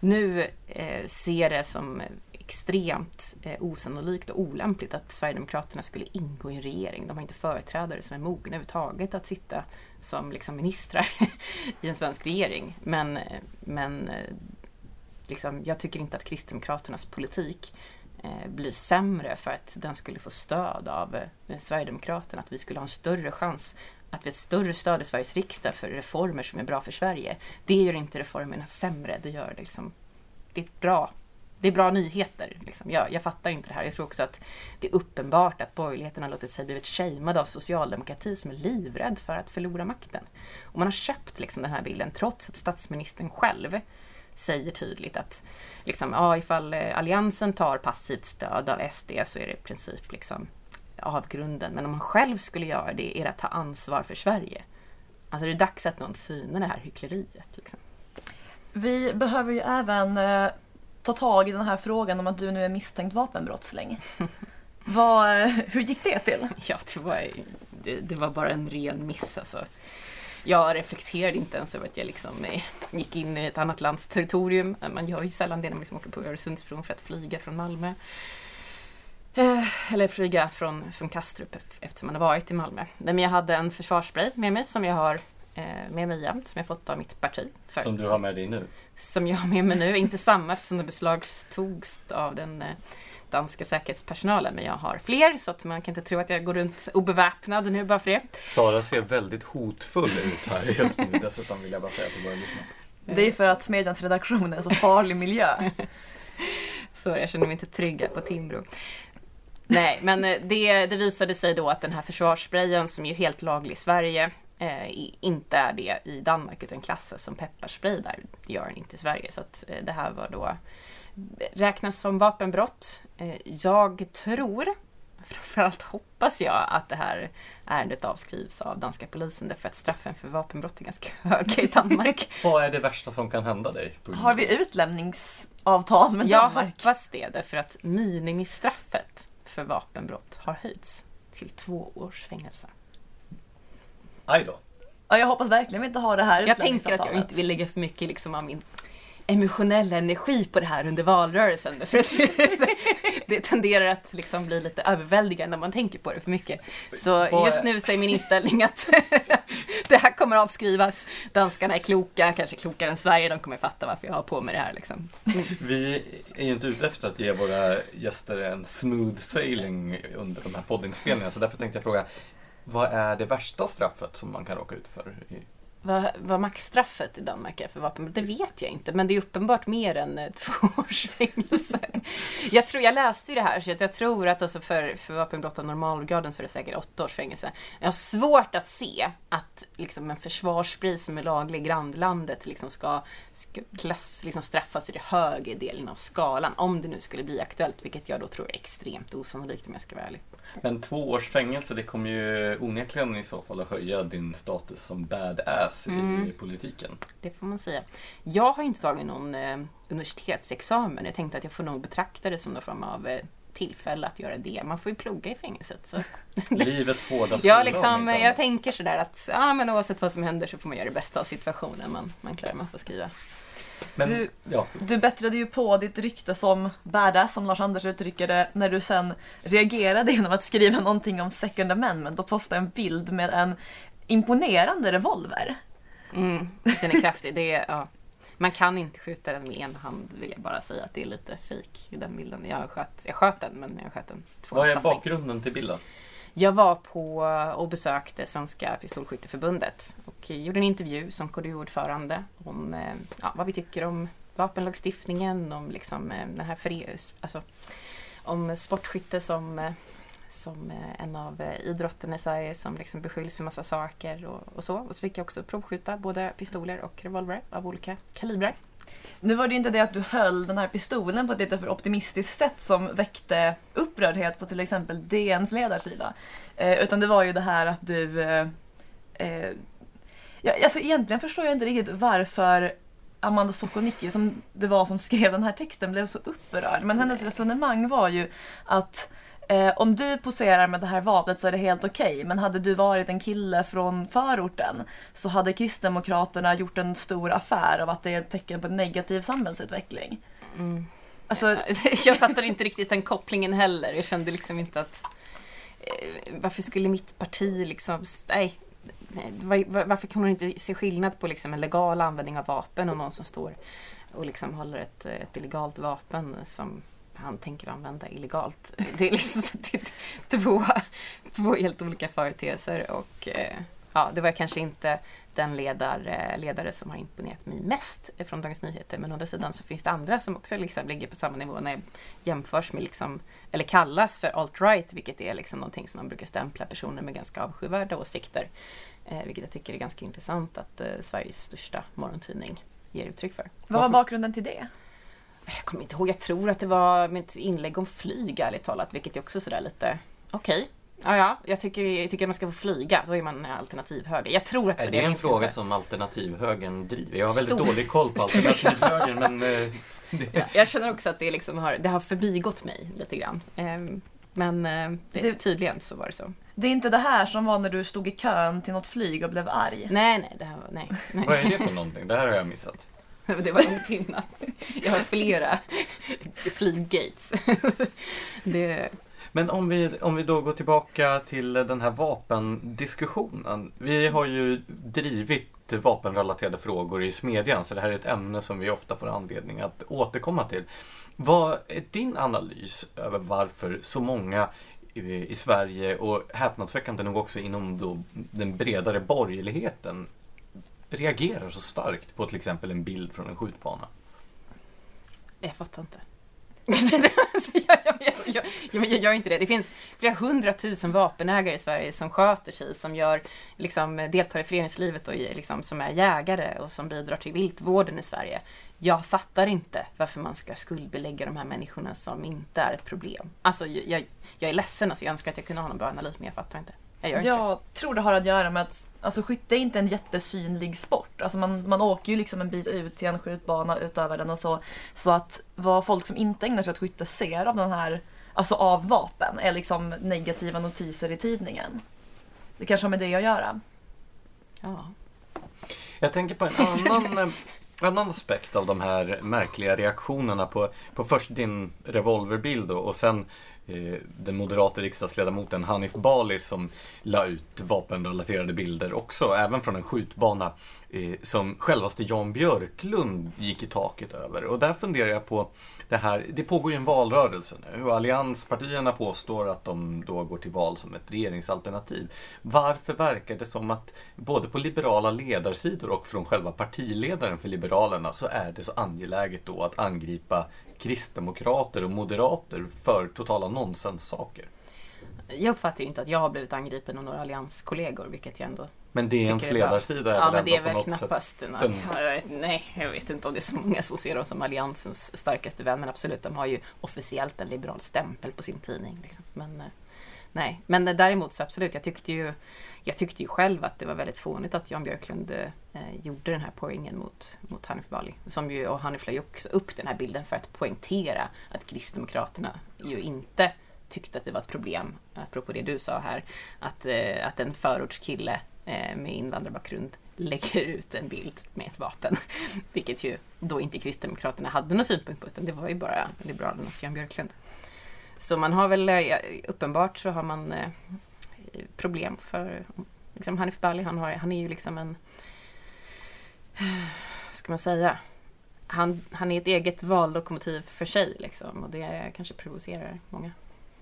Nu eh, ser det som extremt eh, osannolikt och olämpligt att Sverigedemokraterna skulle ingå i en regering. De har inte företrädare som är mogna överhuvudtaget att sitta som liksom, ministrar i en svensk regering. Men, eh, men eh, liksom, jag tycker inte att Kristdemokraternas politik eh, blir sämre för att den skulle få stöd av eh, Sverigedemokraterna. Att vi skulle ha en större chans att vi har ett större stöd i Sveriges riksdag för reformer som är bra för Sverige. Det gör inte reformerna sämre, det gör det liksom... Det är bra. Det är bra nyheter. Liksom. Jag, jag fattar inte det här. Jag tror också att det är uppenbart att borgerligheten har låtit sig blivit shamead av socialdemokrati som är livrädd för att förlora makten. Och man har köpt liksom, den här bilden trots att statsministern själv säger tydligt att liksom, ja, ifall eh, Alliansen tar passivt stöd av SD så är det i princip liksom avgrunden. Men om man själv skulle göra det är det att ta ansvar för Sverige. Alltså det är dags att någon synar det här hyckleriet. Liksom. Vi behöver ju även eh, ta tag i den här frågan om att du nu är misstänkt vapenbrottsling. Vad, eh, hur gick det till? Ja, det var, det, det, var bara en ren miss alltså. Jag reflekterade inte ens över att jag liksom eh, gick in i ett annat lands territorium. Man gör ju sällan det när man liksom åker på Öresundsbron för att flyga från Malmö. Eh, eller flyga från, från Kastrup eftersom man har varit i Malmö. Men jag hade en försvarsspray med mig som jag har eh, med mig jämt, som jag fått av mitt parti. Förut. Som du har med dig nu? Som jag har med mig nu, inte samma eftersom det beslagtogs av den eh, danska säkerhetspersonalen. Men jag har fler så att man kan inte tro att jag går runt obeväpnad nu bara för det. Sara ser väldigt hotfull ut här just nu. Dessutom vill jag bara säga till våra lyssnare. Det är för att Smedjans redaktion är en så farlig miljö. så jag känner mig inte trygg på Timbro. Nej, men eh, det, det visade sig då att den här försvarssprayen som är helt laglig i Sverige eh, inte är det i Danmark utan klassas som pepparspray där. Det gör den inte i Sverige. Så att eh, det här var då räknas som vapenbrott. Eh, jag tror, framförallt hoppas jag, att det här ärendet avskrivs av danska polisen därför att straffen för vapenbrott är ganska höga i Danmark. Vad är det värsta som kan hända dig? Har vi utlämningsavtal med Danmark? Jag hoppas det därför att minimistraffet för vapenbrott har höjts till två års fängelse. Aj då. Ja, jag hoppas verkligen vi inte har det här Jag tänker att jag inte vill lägga för mycket liksom av min emotionella energi på det här under valrörelsen. För att det tenderar att liksom bli lite överväldigande när man tänker på det för mycket. Så just nu så är min inställning att det här kommer avskrivas. Danskarna är kloka, kanske klokare än Sverige. De kommer fatta varför jag har på mig det här. Liksom. Mm. Vi är ju inte ute efter att ge våra gäster en smooth sailing under de här poddinspelningarna. Så därför tänkte jag fråga, Vad är det värsta straffet som man kan råka ut för? Vad, vad maxstraffet i Danmark är för vapenbrott, det vet jag inte. Men det är uppenbart mer än eh, två års fängelse. Jag, tror, jag läste ju det här, så jag tror att alltså för, för vapenbrott av normalgraden så är det säkert åtta års fängelse. Jag har svårt att se att liksom, en försvarspris som är laglig i grannlandet liksom ska, ska klass, liksom straffas i den högre delen av skalan. Om det nu skulle bli aktuellt, vilket jag då tror är extremt osannolikt om jag ska vara ärlig. Men två års fängelse, det kommer ju onekligen i så fall att höja din status som badass Mm. i politiken. Det får man säga. Jag har inte tagit någon eh, universitetsexamen. Jag tänkte att jag får nog betrakta det som någon form av eh, tillfälle att göra det. Man får ju plugga i fängelset. Så. Livets hårda skola. jag, om liksom, jag tänker sådär att ja, men oavsett vad som händer så får man göra det bästa av situationen. Man, man klarar man får skriva. Men, Du- ja, Du bättrade ju på ditt rykte som badass, som Lars Anders uttrycker det, när du sen reagerade genom att skriva någonting om second amendment och posta en bild med en imponerande revolver. Mm, den är kraftig. Det är, ja. Man kan inte skjuta den med en hand vill jag bara säga att det är lite fejk i den bilden. Jag sköt, jag sköt den men jag sköt den två vad är bakgrunden till bilden? Jag var på och besökte Svenska Pistolskytteförbundet och gjorde en intervju som KDU-ordförande om eh, ja, vad vi tycker om vapenlagstiftningen, om liksom eh, den här alltså, om sportskytte som, eh, som eh, en av eh, idrotterna i Sverige som liksom beskylls för massa saker och, och så. Och så fick jag också provskjuta både pistoler och revolver av olika kalibrer. Nu var det ju inte det att du höll den här pistolen på ett lite för optimistiskt sätt som väckte upprördhet på till exempel DNs ledarsida. Eh, utan det var ju det här att du... Eh, eh, ja, alltså egentligen förstår jag inte riktigt varför Amanda Sokonicki, som det var som skrev den här texten, blev så upprörd. Men hennes resonemang var ju att eh, om du poserar med det här vapnet så är det helt okej. men hade du varit en kille från förorten så hade Kristdemokraterna gjort en stor affär av att det är ett tecken på negativ samhällsutveckling. Mm. Alltså, Jag fattar inte riktigt den kopplingen heller. Jag kände liksom inte att... Eh, varför skulle mitt parti liksom... Nej. nej var- var- varför kan hon inte se skillnad på liksom en legal användning av vapen och någon som står och liksom håller ett, ett illegalt vapen som han tänker använda illegalt. Det är liksom två, två helt olika företeelser och eh, ja, det var kanske inte den ledare, ledare som har imponerat mig mest från Dagens Nyheter. Men å andra sidan så finns det andra som också liksom ligger på samma nivå när jag jämförs med, liksom, eller kallas för alt-right, vilket är liksom någonting som man brukar stämpla personer med ganska avskyvärda åsikter. Eh, vilket jag tycker är ganska intressant att eh, Sveriges största morgontidning ger uttryck för. vad var bakgrunden till det? Jag kommer inte ihåg, jag tror att det var mitt inlägg om flyg ärligt talat, vilket är också sådär lite okej. Ja, ja, jag tycker, jag tycker att man ska få flyga, då är man alternativhöger. Jag tror att det Är det jag en minns fråga inte. som alternativhögern driver? Jag har väldigt Stor. dålig koll på alternativhögern men eh, det, Ja, jag känner också att det, liksom har, det har förbigått mig lite grann. Ehm, Men eh, det, Det- tydligen så var det så. Det är inte det här som var när du stod i kön till något flyg och blev arg. Nej, nej, det här var, nej. nej. vad är det för någonting? Det här har jag missat. Det var långt innan. Jag har flera flyggates. Det, Men om vi, om vi då går tillbaka till den här vapendiskussionen. Vi har ju drivit vapenrelaterade frågor i Smedjan så det här är ett ämne som vi ofta får anledning att återkomma till. Vad är din analys över varför så många i Sverige och häpnadsväckande nog också inom då den bredare borgerligheten reagerar så starkt på till exempel en bild från en skjutbana? jag fattar inte. jag, jag, jag, jag, jag, gör inte det. Det finns flera hundratusen vapenägare i Sverige som sköter sig, som gör, liksom, deltar i föreningslivet och liksom, som är jägare och som bidrar till viltvården i Sverige. Jag fattar inte varför man ska skuldbelägga de här människorna som inte är ett problem. Alltså, jag, jag, jag är ledsen, alltså, jag önskar att jag kunde ha någon bra analys, men jag fattar inte. Jag gör inte det. Jag tror det har att göra med att alltså, skytte är inte en jättesynlig sport. Alltså, man, man åker ju liksom en bit ut till en skjutbana, utövar den och så. Så att vad folk som inte ägnar sig åt skytte ser av den här, alltså av vapen, är liksom negativa notiser i tidningen. Det kanske har med det att göra. Ja. Jag tänker på en annan, annan aspekt av de här märkliga reaktionerna på, på först din revolverbild då, och sen Eh, den moderata riksdagsledamoten Hanif Bali som la ut vapenrelaterade bilder också, även från en skjutbana. Eh, som självaste Jan Björklund gick i taket över. Och där funderar jag på det här, det pågår ju en valrörelse nu och allianspartierna påstår att de då går till val som ett regeringsalternativ. Varför verkar det som att både på liberala ledarsidor och från själva partiledaren för Liberalerna så är det så angeläget då att angripa kristdemokrater och moderater för totala nonsenssaker? Jag uppfattar ju inte att jag har blivit angripen av några allianskollegor, vilket jag ändå Men DNs ledarsida är Ja, väl men det är väl knappast... Nej, den- jag vet- nej, jag vet inte om det är så många som ser dem som Alliansens starkaste vän, men absolut, de har ju officiellt en liberal stämpel på sin tidning. Liksom. Men eh, nej, men eh, däremot så absolut, jag tyckte ju jag tyckte ju själv att det var väldigt fånigt att Jan Björklund eh, gjorde den här poängen mot, mot Hanif Bali. Som ju, och Hanif la ju också upp den här bilden för att poängtera att Kristdemokraterna ju inte tyckte att det var ett problem, apropå det du sa här, att, eh, att en förortskille eh, med invandrarbakgrund lägger ut en bild med ett vapen. Vilket ju då inte Kristdemokraterna hade någon synpunkt på, utan det var ju bara Liberalernas Jan Björklund. Så man har väl, eh, uppenbart så har man eh, problem för liksom Hanif Bali, han, har, han är ju liksom en, ska man säga, han, han är ett eget vallokomotiv för sig liksom och det kanske provocerar många.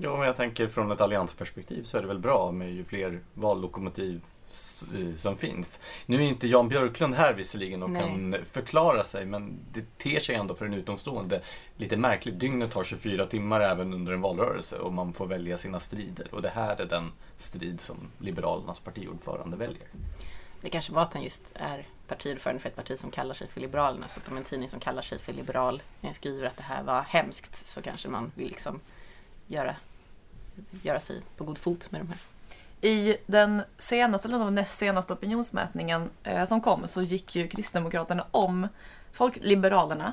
Ja, men jag tänker från ett alliansperspektiv så är det väl bra med ju fler vallokomotiv som finns. Nu är inte Jan Björklund här visserligen och Nej. kan förklara sig men det ter sig ändå för en utomstående lite märkligt. Dygnet har 24 timmar även under en valrörelse och man får välja sina strider och det här är den strid som Liberalernas partiordförande väljer. Det kanske var att han just är partiordförande för ett parti som kallar sig för Liberalerna. Så att om en tidning som kallar sig för liberal eh, skriver att det här var hemskt så kanske man vill liksom göra, göra sig på god fot med de här. I den senaste, eller den näst senaste opinionsmätningen eh, som kom så gick ju Kristdemokraterna om folk, Liberalerna.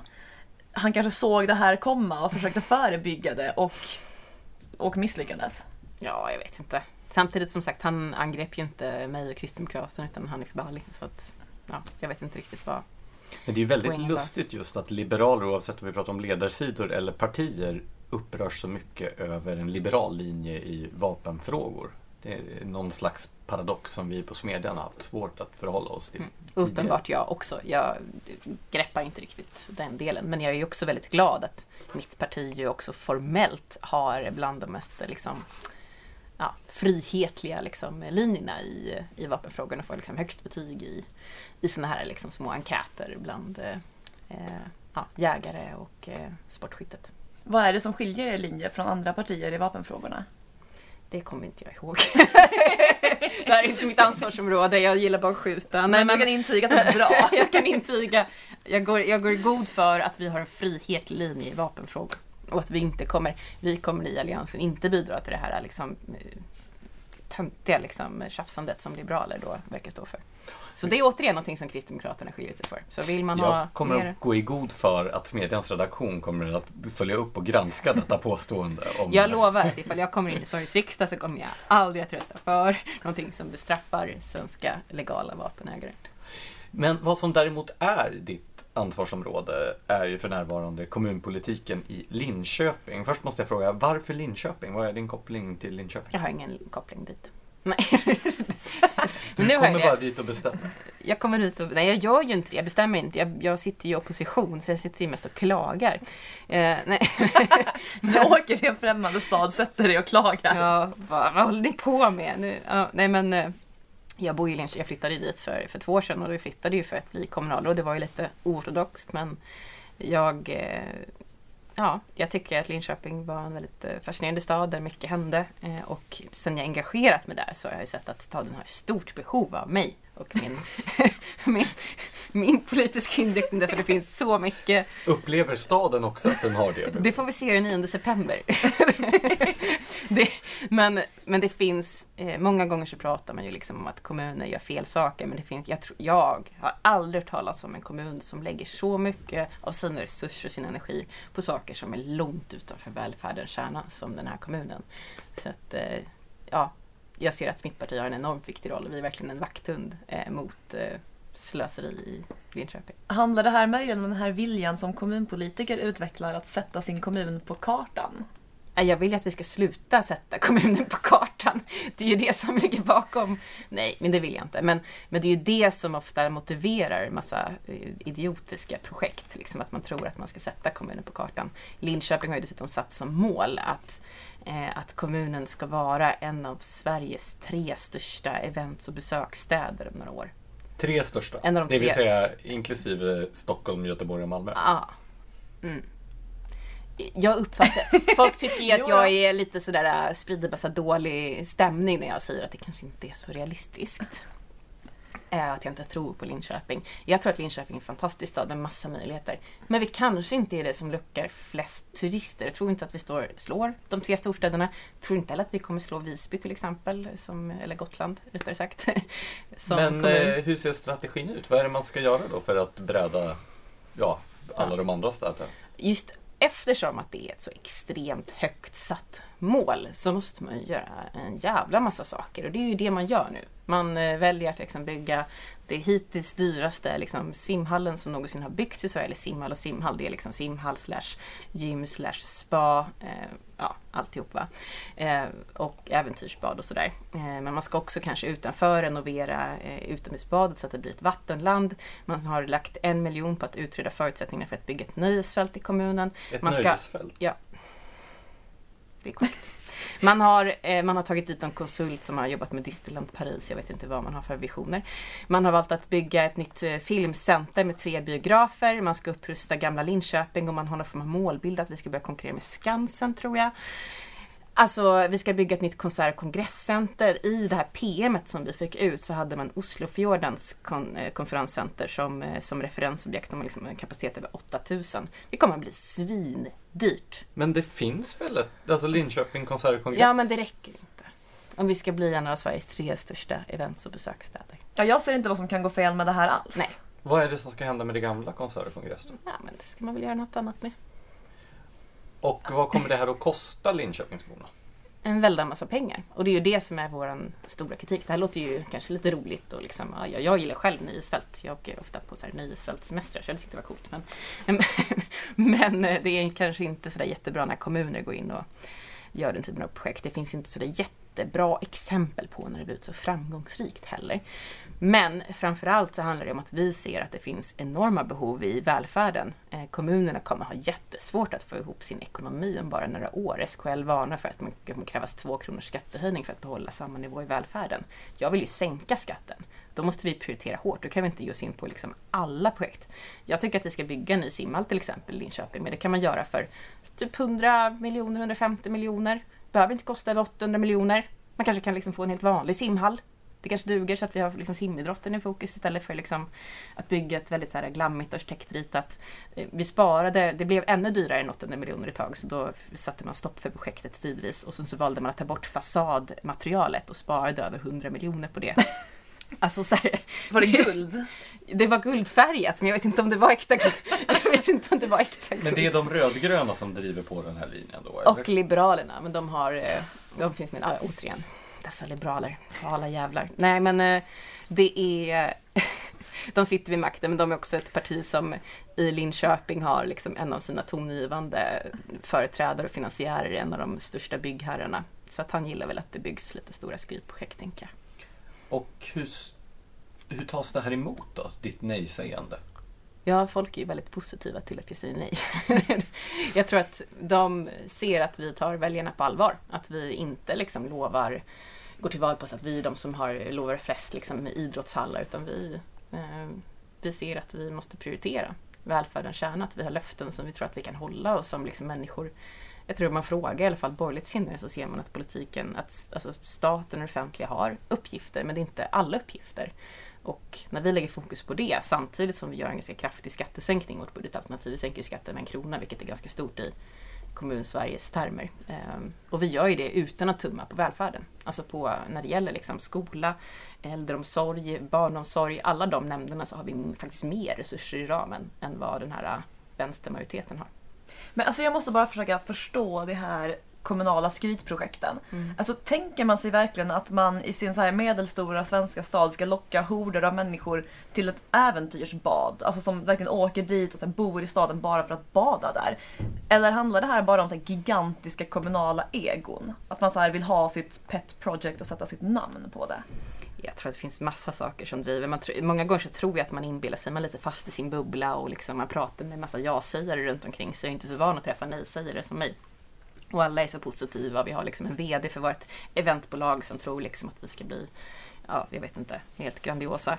Han kanske såg det här komma och försökte förebygga det och, och misslyckades. Ja, jag vet inte. Samtidigt som sagt, han angrep ju inte mig och Kristdemokraterna utan Hanif Bali. Så att, ja, jag vet inte riktigt vad... Men det är ju väldigt lustigt just att liberaler, oavsett om vi pratar om ledarsidor eller partier, upprörs så mycket över en liberal linje i vapenfrågor. Det är någon slags paradox som vi på Smedjan har haft svårt att förhålla oss till. Mm. Uppenbart jag också. Jag greppar inte riktigt den delen. Men jag är också väldigt glad att mitt parti ju också formellt har bland de mest liksom, ja, frihetliga liksom, linjerna i, i vapenfrågorna. Får liksom högst betyg i, i såna här liksom, små enkäter bland eh, ja, jägare och eh, sportskyttet. Vad är det som skiljer er linje från andra partier i vapenfrågorna? Det kommer inte jag ihåg. det här är inte mitt ansvarsområde. Jag gillar bara att skjuta. Men man kan intyga att det är bra. jag kan intyga. Jag går, jag går i god för att vi har en frihetlig linje i vapenfrågor. Och att vi inte kommer, vi kommer i Alliansen inte bidra till det här liksom, eh, töntiga liksom, tjafsandet som liberaler då verkar stå för. Så det är återigen någonting som Kristdemokraterna skiljer sig för. Så vill man ha Jag kommer mer... att gå i god för att Smedjans redaktion kommer att följa upp och granska detta påstående. Om Jag lovar att ifall jag kommer in i Sveriges riksdag så kommer jag aldrig att rösta för någonting som bestraffar svenska legala vapenägare. Men vad som däremot är ditt ansvarsområde är ju för närvarande kommunpolitiken i Linköping. Först måste jag fråga, varför Linköping? Vad är din koppling till Linköping? Jag har ingen koppling dit. Nej. Du nu jag kommer bara dit och bestämmer. Jag kommer dit och, nej jag gör ju inte det, jag bestämmer inte. Jag, jag sitter ju i opposition så jag sitter ju mest och klagar. Eh, nej. Du åker till en främmande stad, sätter dig och klagar. ja, vad, vad håller ni på med nu? Ja, nej men eh, jag bor ju i Linköping, jag flyttade dit för, för två år sedan och vi flyttade ju för att bli kommunalråd. Det var ju lite oortodoxt men jag eh, Ja, jag tycker att Linköping var en väldigt eh, fascinerande stad där mycket hände. Eh, och sen jag engagerat mig där så har jag ju sett att staden har ett stort behov av mig och min, min, min politiska inriktning därför det finns så mycket Upplever staden också att den har det? det får vi se den 9 september. det, men, men det finns, eh, många gånger så pratar man ju liksom om att kommuner gör fel saker, men det finns, jag, tror, jag har aldrig hört talas om en kommun som lägger så mycket av sina resurser och sin energi på saker som är långt utanför välfärdens kärna som den här kommunen. Så att, eh, ja, jag ser att mitt parti har en enormt viktig roll och vi är verkligen en vakthund eh, mot eh, slöseri i Linköping. Handlar det här möjligen om den här viljan som kommunpolitiker utvecklar att sätta sin kommun på kartan? Jag vill ju att vi ska sluta sätta kommunen på kartan. Det är ju det som ligger bakom. Nej, men det vill jag inte. Men, men det är ju det som ofta motiverar massa eh, idiotiska projekt. Liksom att man tror att man ska sätta kommunen på kartan. Linköping har ju dessutom satt som mål att, att kommunen ska vara en av Sveriges tre största events och besöksstäder om några år. Tre största. En av de det vill tre. säga inklusive Stockholm, Göteborg och Malmö. Ja. Mm. Jag uppfattar, folk tycker ju att jag ja. är lite sådär, äh, sprider massa dålig stämning när jag säger att det kanske inte är så realistiskt. Eh, Att jag inte tror på Linköping. Jag tror att Linköping är en fantastisk stad med massa möjligheter. Men vi kanske inte är det som lockar flest turister. Jag tror inte att vi står, slår de tre storstäderna. Jag tror inte heller att vi kommer slå Visby till exempel, som, eller Gotland rättare sagt. Men kommun. eh, hur ser strategin ut? Vad är det man ska göra då för att bräda ja, alla Ja. de andra städerna? just eftersom att det är ett så extremt högt satt mål så måste man ju göra en jävla massa saker och det är ju det man gör nu. Man eh, väljer att liksom bygga det hittills dyraste liksom, simhallen som någonsin har byggts i Sverige, eller simhall och simhall, det är liksom simhall slash gym slash spa, eh, ja alltihop va. Eh, och äventyrsbad och sådär. Eh, men man ska också kanske utanför renovera eh, utomhusbadet så att det blir ett vattenland. Man har lagt en miljon på att utreda förutsättningarna för att bygga ett nöjesfält i kommunen. Ett Man ska- nöjesfält? Det är korrekt. Man har, eh, man har tagit dit en konsult som har jobbat med Disneyland Paris. Jag vet inte vad man har för visioner. Man har valt att bygga ett nytt eh, filmcenter med tre biografer. Man ska upprusta gamla Linköping och man har någon form av målbild att vi ska börja konkurrera med Skansen tror jag. Alltså, vi ska bygga ett nytt konsert och kongresscenter. I det här PMet som vi fick ut så hade man Oslofjordens kon- eh, konferenscenter som, eh, som referensobjekt. De har liksom en kapacitet över 8000. Det kommer att bli svindyrt. Men det finns väl ett, alltså Linköping konsert och kongress? Ja, men det räcker inte. Om vi ska bli en av Sveriges tre största events och besöksstäder. Ja, jag ser inte vad som kan gå fel med det här alls. Nej. Vad är det som ska hända med det gamla konsert och kongress då? Ja, men det ska man väl göra något annat med. Och vad kommer det här att kosta Linköpingsborna? En väldig massa pengar. Och det är ju det som är vår stora kritik. Det här låter ju kanske lite roligt och liksom, ja, jag, gillar själv nöjesfält. Jag åker ofta på så här nöjesfältssemestrar så jag tyckte det var coolt. Men, men eh, det är kanske inte sådär jättebra när kommuner går in och gör den typen av projekt. Det finns inte sådär jättebra exempel på när det blivit så framgångsrikt heller. Men framförallt så handlar det om att vi ser att det finns enorma behov i välfärden. Eh, kommunerna kommer ha jättesvårt att få ihop sin ekonomi om bara några år. SKL varnar för att det kommer krävas två kronors skattehöjning för att behålla samma nivå i välfärden. Jag vill ju sänka skatten. Då måste vi prioritera hårt. Då kan vi inte ge oss in på liksom alla projekt. Jag tycker att vi ska bygga en ny simhall till exempel i Linköping, men det kan man göra för typ 100 miljoner, 150 miljoner. Behöver inte kosta över 800 miljoner. Man kanske kan liksom få en helt vanlig simhall. Det kanske duger så att vi har liksom simidrotten i fokus istället för liksom att bygga ett väldigt så här glammigt arkitektritat. Eh, Vi sparade, det blev ännu dyrare än 800 miljoner ett tag så då satte man stopp för projektet tidvis och sen så valde man att ta bort fasadmaterialet och sparade över 100 miljoner på det. Alltså så här, Var det guld? det var guldfärgat men jag vet inte om det var äkta guld. Jag vet inte om det var äkta guld. Men det är de rödgröna som driver på den här linjen då? Eller? Och Liberalerna, men de har, eh, de finns med, ja, återigen, dessa liberaler, alla jävlar. Nej men eh, det är, de sitter vid makten men de är också ett parti som i Linköping har liksom en av sina tongivande företrädare och finansiärer, en av de största byggherrarna. Så att han gillar väl att det byggs lite stora skrytprojekt tänker jag. Och hur, hur tas det här emot då? Ditt nej-sägande? Ja, folk är ju väldigt positiva till att jag säger nej. jag tror att de ser att vi tar väljarna på allvar. Att vi inte liksom lovar, går till val på så att vi är de som har lovar flest liksom, med idrottshallar, utan vi, eh, vi ser att vi måste prioritera välfärdens kärna, att vi har löften som vi tror att vi kan hålla och som liksom människor jag tror om man frågar i alla fall borgerligt sinnade så ser man att politiken, att alltså staten och det offentliga har uppgifter, men det är inte alla uppgifter. Och när vi lägger fokus på det samtidigt som vi gör en ganska kraftig skattesänkning, vårt budgetalternativ, vi sänker ju skatten med en krona vilket är ganska stort i kommun-Sveriges termer. Ehm, och vi gör ju det utan att tumma på välfärden. Alltså på, när det gäller liksom skola, äldreomsorg, barnomsorg, alla de nämnderna så har vi faktiskt mer resurser i ramen än vad den här vänstermajoriteten har. Men alltså jag måste bara försöka förstå det här kommunala skrytprojekten. Mm. Alltså tänker man sig verkligen att man i sin så här medelstora svenska stad ska locka horder av människor till ett äventyrsbad? Alltså som verkligen åker dit och här bor i staden bara för att bada där. Eller handlar det här bara om så gigantiska kommunala egon? Att man så här vill ha sitt pet project och sätta sitt namn på det? Jag tror att det finns massa saker som driver. Man tror, många gånger så tror jag att man inbillar sig, man är lite fast i sin bubbla och liksom man pratar med massa ja-sägare runt omkring så jag är inte så van att träffa nej-sägare som mig. Och alla är så positiva. Vi har liksom en VD för vårt eventbolag som tror liksom att vi ska bli, ja, jag vet inte, helt grandiosa.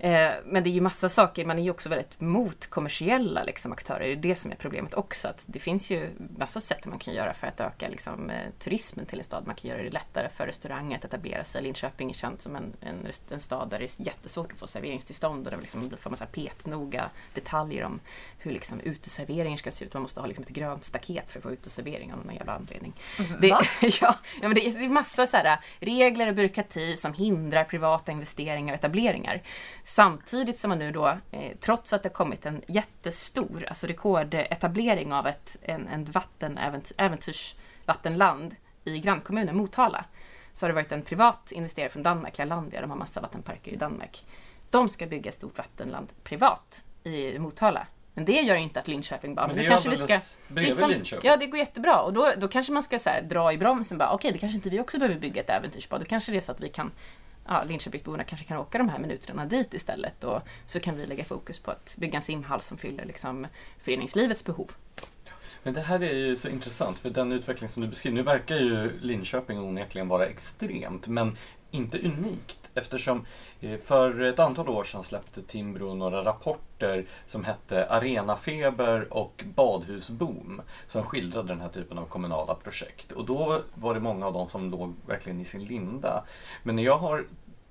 Eh, men det är ju massa saker, man är ju också väldigt mot kommersiella liksom, aktörer. Det är det som är problemet också. Att det finns ju massa sätt man kan göra för att öka liksom, eh, turismen till en stad. Man kan göra det lättare för restauranger att etablera sig. Linköping är känt som en, en, en stad där det är jättesvårt att få serveringstillstånd och där liksom, det får massa petnoga detaljer om hur liksom, uteserveringen ska se ut. Man måste ha liksom, ett grönt staket för att få uteservering av någon jävla anledning. Det, Va? ja, men det, det är massa så här, regler och byråkrati som hindrar privata investeringar och etableringar. Samtidigt som man nu då, eh, trots att det kommit en jättestor, alltså rekordetablering av ett en, en vatten, äventy, äventyrsvattenland i grannkommunen Motala, så har det varit en privat investerare från Danmark, Lalandia, de har massa vattenparker i Danmark. De ska bygga ett stort vattenland privat i Motala. Men det gör inte att Linköping bara, men, Men det kanske vi ska... det fan- Linköping. Ja, det går jättebra. Och då, då kanske man ska så här, dra i bromsen bara, okej, det kanske inte vi också behöver bygga ett äventyrsbad. Då kanske det är så att vi kan, ja, Linköpingsborna kanske kan åka de här minuterna dit istället. Och så kan vi lägga fokus på att bygga en simhall som fyller liksom föreningslivets behov. Men det här är ju så intressant för den utveckling som du beskriver, nu verkar ju Linköping onekligen vara extremt men inte unikt eftersom eh, för ett antal år sedan släppte Timbro några rapporter som hette Arenafeber och Badhusboom som skildrade den här typen av kommunala projekt och då var det många av dem som låg verkligen i sin linda. Men när jag har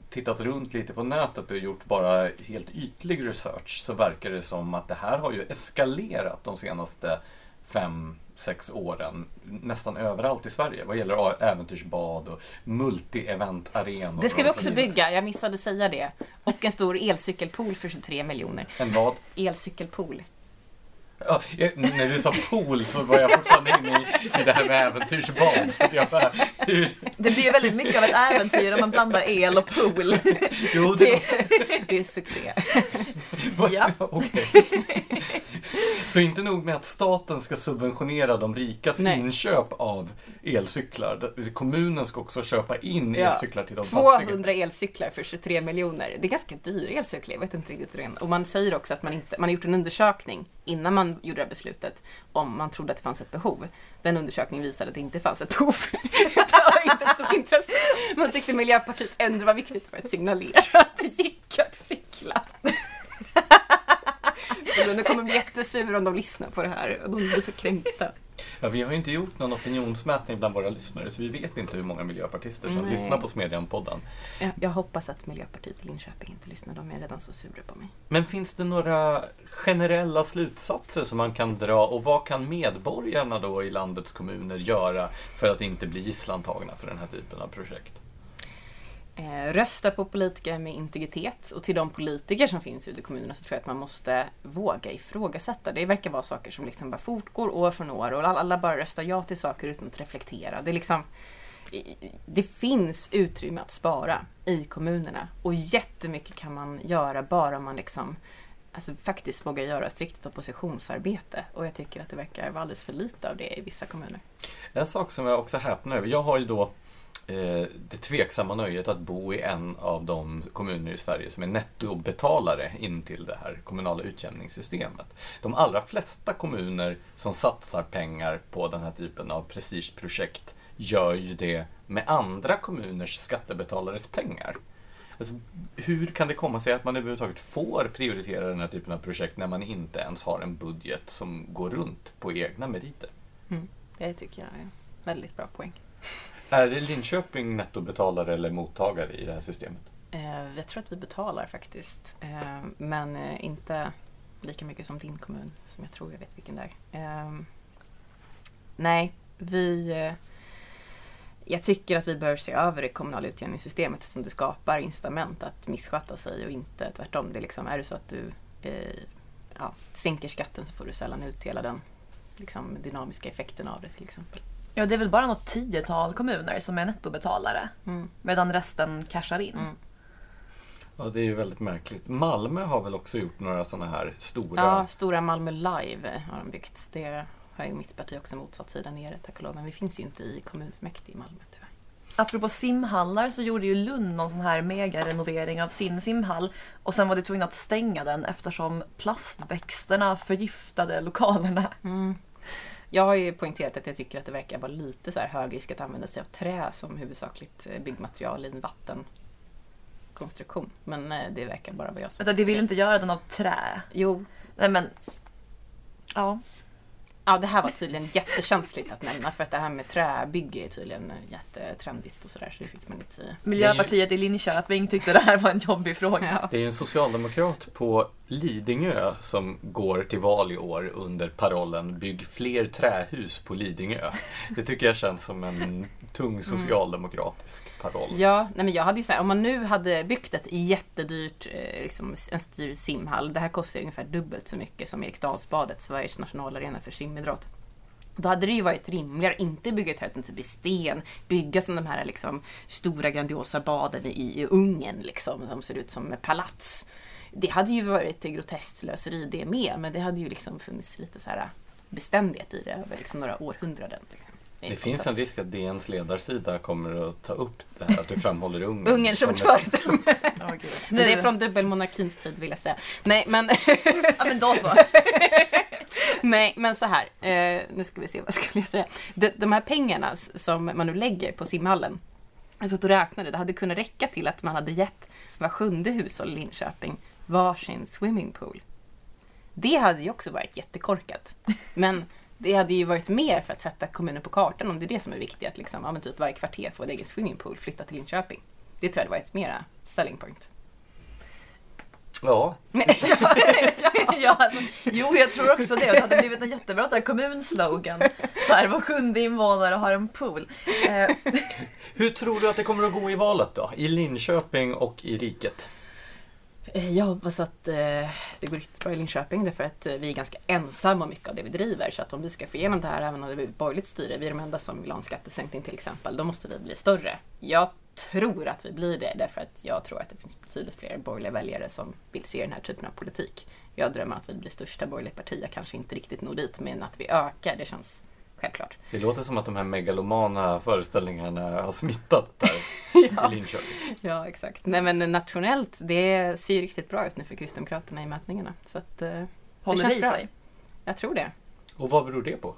tittat runt lite på nätet och gjort bara helt ytlig research så verkar det som att det här har ju eskalerat de senaste fem, sex åren nästan överallt i Sverige vad gäller äventyrsbad och multi-event-arenor. Det ska vi också bygga, jag missade säga det. Och en stor elcykelpool för 23 miljoner. En vad? Elcykelpool. Ja, jag, när du sa pool så var jag fortfarande inne i, i det här med äventyrsbad. Så att jag bara, hur, Det blir väldigt mycket av ett äventyr om man blandar el och pool. jo, det, Det, det är succé. var, Ja. okej. Så inte nog med att staten ska subventionera de rikas Nej. inköp av elcyklar. Kommunen ska också köpa in Ja. elcyklar till de fattiga. 200 elcyklar för 23 miljoner. Det är ganska dyra elcyklar, jag vet inte riktigt. Och man säger också att man inte, man har gjort en undersökning innan man gjorde det här beslutet om man trodde att det fanns ett behov. Den undersökningen visade att det inte fanns ett behov. det var inte ett stort intresse. Man tyckte Miljöpartiet ändå var viktigt för att signalera att det gick att cykla. Och de kommer bli jättesura om de lyssnar på det här och de blir så kränkta. Ja, vi har ju inte gjort någon opinionsmätning bland våra lyssnare så vi vet inte hur många miljöpartister som Nej. lyssnar på Smedjan-podden. Jag, jag hoppas att Miljöpartiet i Linköping inte lyssnar, de är redan så sura på mig. Men finns det några generella slutsatser som man kan dra och vad kan medborgarna då i landets kommuner göra för att inte bli gisslantagna för den här typen av projekt? Eh, rösta på politiker med integritet och till de politiker som finns ute i kommunerna så tror jag att man måste våga ifrågasätta. Det verkar vara saker som liksom bara fortgår år från år och alla- bara röstar ja till saker utan att reflektera. Det är liksom det finns utrymme att spara i kommunerna och jättemycket kan man göra bara om man liksom alltså faktiskt vågar göra ett riktigt oppositionsarbete och jag tycker att det verkar vara alldeles för lite av det i vissa kommuner. En sak som jag också häpnar över. Jag har ju då Eh, det tveksamma nöjet att bo i en av de kommuner i Sverige som är nettobetalare in till det här kommunala utjämningssystemet. De allra flesta kommuner som satsar pengar på den här typen av prestigeprojekt gör ju det med andra kommuners skattebetalares pengar. Alltså, hur kan det komma sig att man överhuvudtaget får prioritera den här typen av projekt när man inte ens har en budget som går runt på egna meriter? Mm. Det tycker jag är en väldigt bra poäng. Är det Linköping nettobetalare eller mottagare i det här systemet? Eh, jag tror att vi betalar faktiskt. Eh, men eh, inte lika mycket som din kommun, som jag tror jag vet vilken det är. Eh, nej, vi... Eh, jag tycker att vi bör se över det kommunala utjämningssystemet som det skapar incitament att missköta sig och inte tvärtom. Det är, liksom, är det så att du eh, ja, sänker skatten så får du sällan ut hela den liksom, dynamiska effekten av det till exempel. Ja, det är väl bara något tiotal kommuner som är nettobetalare. Mm. Medan resten cashar in. Mm. Ja, det är ju väldigt märkligt. Malmö har väl också gjort några sådana här stora... Ja, stora Malmö Live har de byggt. Det har ju mitt parti också motsatt sig där nere tack och lov. Men vi finns ju inte i kommunfullmäktige i Malmö tyvärr. Apropå simhallar så gjorde ju Lund någon sån här mega-renovering av sin simhall. Och sen var de tvungna att stänga den eftersom plastväxterna förgiftade lokalerna. Mm. Jag har ju poängterat att jag tycker att det verkar vara lite så här hög risk att använda sig av trä som huvudsakligt eh, byggmaterial i en vattenkonstruktion. Men eh, det verkar bara vara jag som Vänta, de vill inte göra den av trä. Jo, Nej men... Ja. ja, det här var tydligen jättekänsligt att nämna för att det här med träbygge är tydligen eh, jättetrendigt och sådär så det fick man inte säga. Miljöpartiet i Linköping tyckte det här var en jobbig fråga. Ja. Det är ju en socialdemokrat på Lidingö som går till val i år under parollen Bygg fler trähus på Lidingö. Det tycker jag känns som en tung socialdemokratisk paroll. Ja, nej men jag hade ju så här, om man nu hade byggt ett jättedyrt, eh, liksom en styr simhall. Det här kostar ungefär dubbelt så mycket som Eriksdalsbadet, Sveriges nationalarena för simidrott. Då hade det ju varit rimligare att inte bygga ett helt typ i sten, bygga som de här liksom, stora grandiosa baden i, i Ungern liksom, som ser ut som palats. Det hade ju varit ett groteskt slöseri det med, men det hade ju liksom funnits lite så här beständighet i det över liksom några århundraden. Liksom. är Det finns en risk att DNs ledarsida kommer att ta upp det här att du framhåller Ungern. Ungern som ett föredöme. Gud. Men det är från dubbelmonarkins tid vill jag säga. Nej men, Ja men då så. nej, men så här. Eh, nu ska vi se, vad skulle jag säga? De, de här pengarna som man nu lägger på simhallen. Jag satt och räknade. Det hade kunnat räcka till att man hade gett var sjunde hushåll i Linköping varsin swimmingpool. Det hade ju också varit jättekorkat. Men det hade ju varit mer för att sätta kommunen på kartan om det är det som är viktigt. Att liksom, ja, men typ varje kvarter få en egen swimmingpool, flytta till Linköping. Det tror jag hade varit mera selling point. Ja, Nej, ja, ja, alltså, jo, jag tror också det. Det hade blivit en jättebra så här, kommunslogan. Så här, var sjunde invånare har en pool. Eh, hur tror du att det kommer att gå i valet då? I Linköping och i riket? Eh, jag hoppas att eh, det går riktigt bra i Linköping därför att eh, vi är ganska ensamma om mycket av det vi driver. Så att om vi ska få igenom det här, även om det blir borgerligt styre, vi är de enda som vill ha en skattesänkning till exempel, då måste vi bli större. Jag tror att vi blir det därför att jag tror att det finns betydligt fler borgerliga väljare som vill se den här typen av politik. Jag drömmer att vi blir största borgerliga parti. Jag kanske inte riktigt når dit, men att vi ökar, det känns självklart. Det låter som att de här megalomana föreställningarna har smittat där i Linköping. Ja, exakt. Nej men nationellt, det ser ju riktigt bra ut nu för Kristdemokraterna i mätningarna. Så att, eh, håller känns i bra. sig. jag tror det. Och vad beror det på?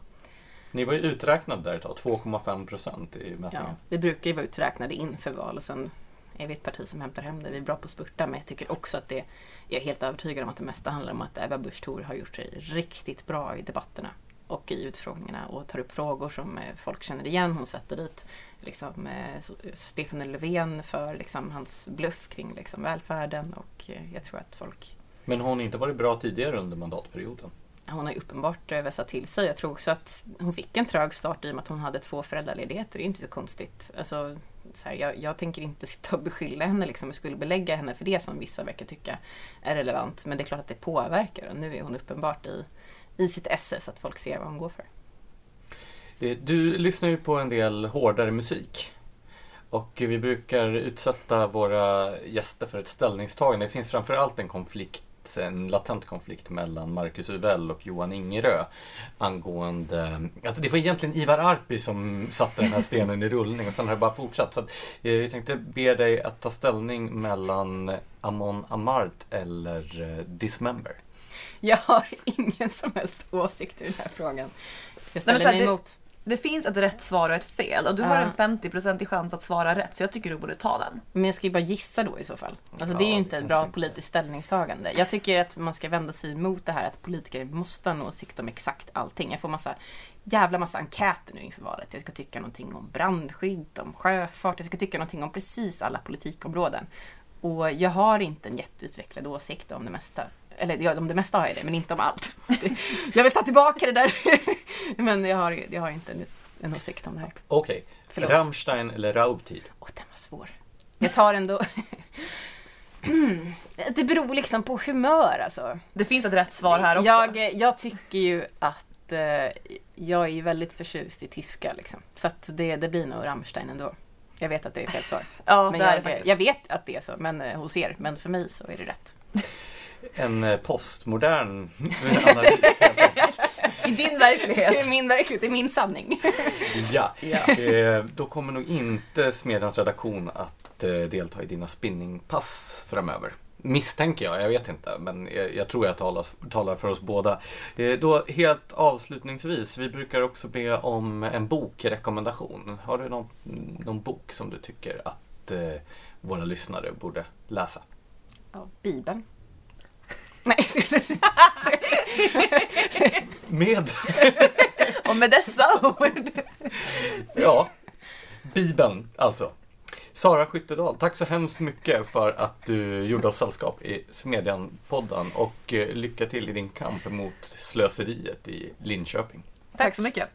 Ni var ju uträknade där ett tag, 2,5 procent i Ja, mätningen. vi brukar ju vara uträknade inför val och sen är vi ett parti som hämtar hem det. Vi är bra på att spurta men jag tycker också att det jag är helt övertygad om att det mesta handlar om att Ebba Busch Thor har gjort sig riktigt bra i debatterna och i utfrågningarna och tar upp frågor som eh, folk känner igen. Hon sätter dit liksom, eh, så- Stefan Löfven för liksom, hans bluff kring liksom, välfärden och eh, jag tror att folk Men har hon inte varit bra tidigare under mandatperioden? hon har uppenbart eh, vässat till sig. Jag tror också att hon fick en trög start i och med att hon hade två föräldraledigheter. Det är inte så konstigt. Alltså, så här, jag, jag tänker inte sitta och beskylla henne liksom, och skuldbelägga henne för det som vissa verkar tycka är relevant. Men det är klart att det påverkar och nu är hon uppenbart i, i sitt esse så att folk ser vad hon går för. Eh, du lyssnar ju på en del hårdare musik. Och vi brukar utsätta våra gäster för ett ställningstagande. Det finns framförallt en konflikt, en latent konflikt mellan Marcus Uvell och Johan Ingerö angående... Alltså det var egentligen Ivar Arpi som satte den här stenen i rullning och sen har det bara fortsatt. Så att, eh, jag tänkte be dig att ta ställning mellan Amon Amart eller eh, Dismember. Jag har ingen som helst åsikt i den här frågan. Jag ställer här, mig det- emot. Det finns ett rätt svar och ett fel och du har Ja. en 50% chans att svara rätt så jag tycker du borde ta den. Men jag ska ju bara gissa då i så fall. Alltså Ja, det är ju inte ett bra inte. politiskt ställningstagande. Jag tycker att man ska vända sig emot det här att politiker måste ha en åsikt om exakt allting. Jag får massa jävla massa enkäter nu inför valet. Jag ska tycka någonting om brandskydd, om sjöfart, jag ska tycka någonting om precis alla politikområden. Och jag har inte en jätteutvecklad åsikt om det mesta. Eller ja, om det mesta har jag det, men inte om allt. Jag vill ta tillbaka det där. Men jag har, jag har inte en, en åsikt om det här. Okej, Förlåt. Rammstein eller Raubtid? Åh, den var svår. Jag tar ändå... Mm. Det beror liksom på humör alltså. Det finns ett rätt svar här också. Jag, jag tycker ju att eh, jag är väldigt förtjust i tyska liksom. Så att det, det blir nog Rammstein ändå. Jag vet att det är fel svar. Ja, Men det är det jag, faktiskt. jag vet att det är så, men eh, hos er. Men för mig så är det rätt. En eh, postmodern analys. I din Det är verklighet. min verklighet, är min sanning. ja, Ja. eh, då kommer nog inte Smedjans redaktion att eh, delta i dina spinningpass framöver. Misstänker jag, jag vet inte. Men jag, jag tror jag talar, talar för oss båda. Då helt avslutningsvis, vi brukar också be om en bokrekommendation. Har du någon, någon bok som du tycker att våra lyssnare borde läsa? Ja, Bibeln. Nej, Med, Och med dessa ord. ja, Bibeln alltså. Sara Skyttedal, tack så hemskt mycket för att du gjorde oss sällskap i Smedjan-podden och eh, lycka till i din kamp mot slöseriet i Linköping. Tack så mycket.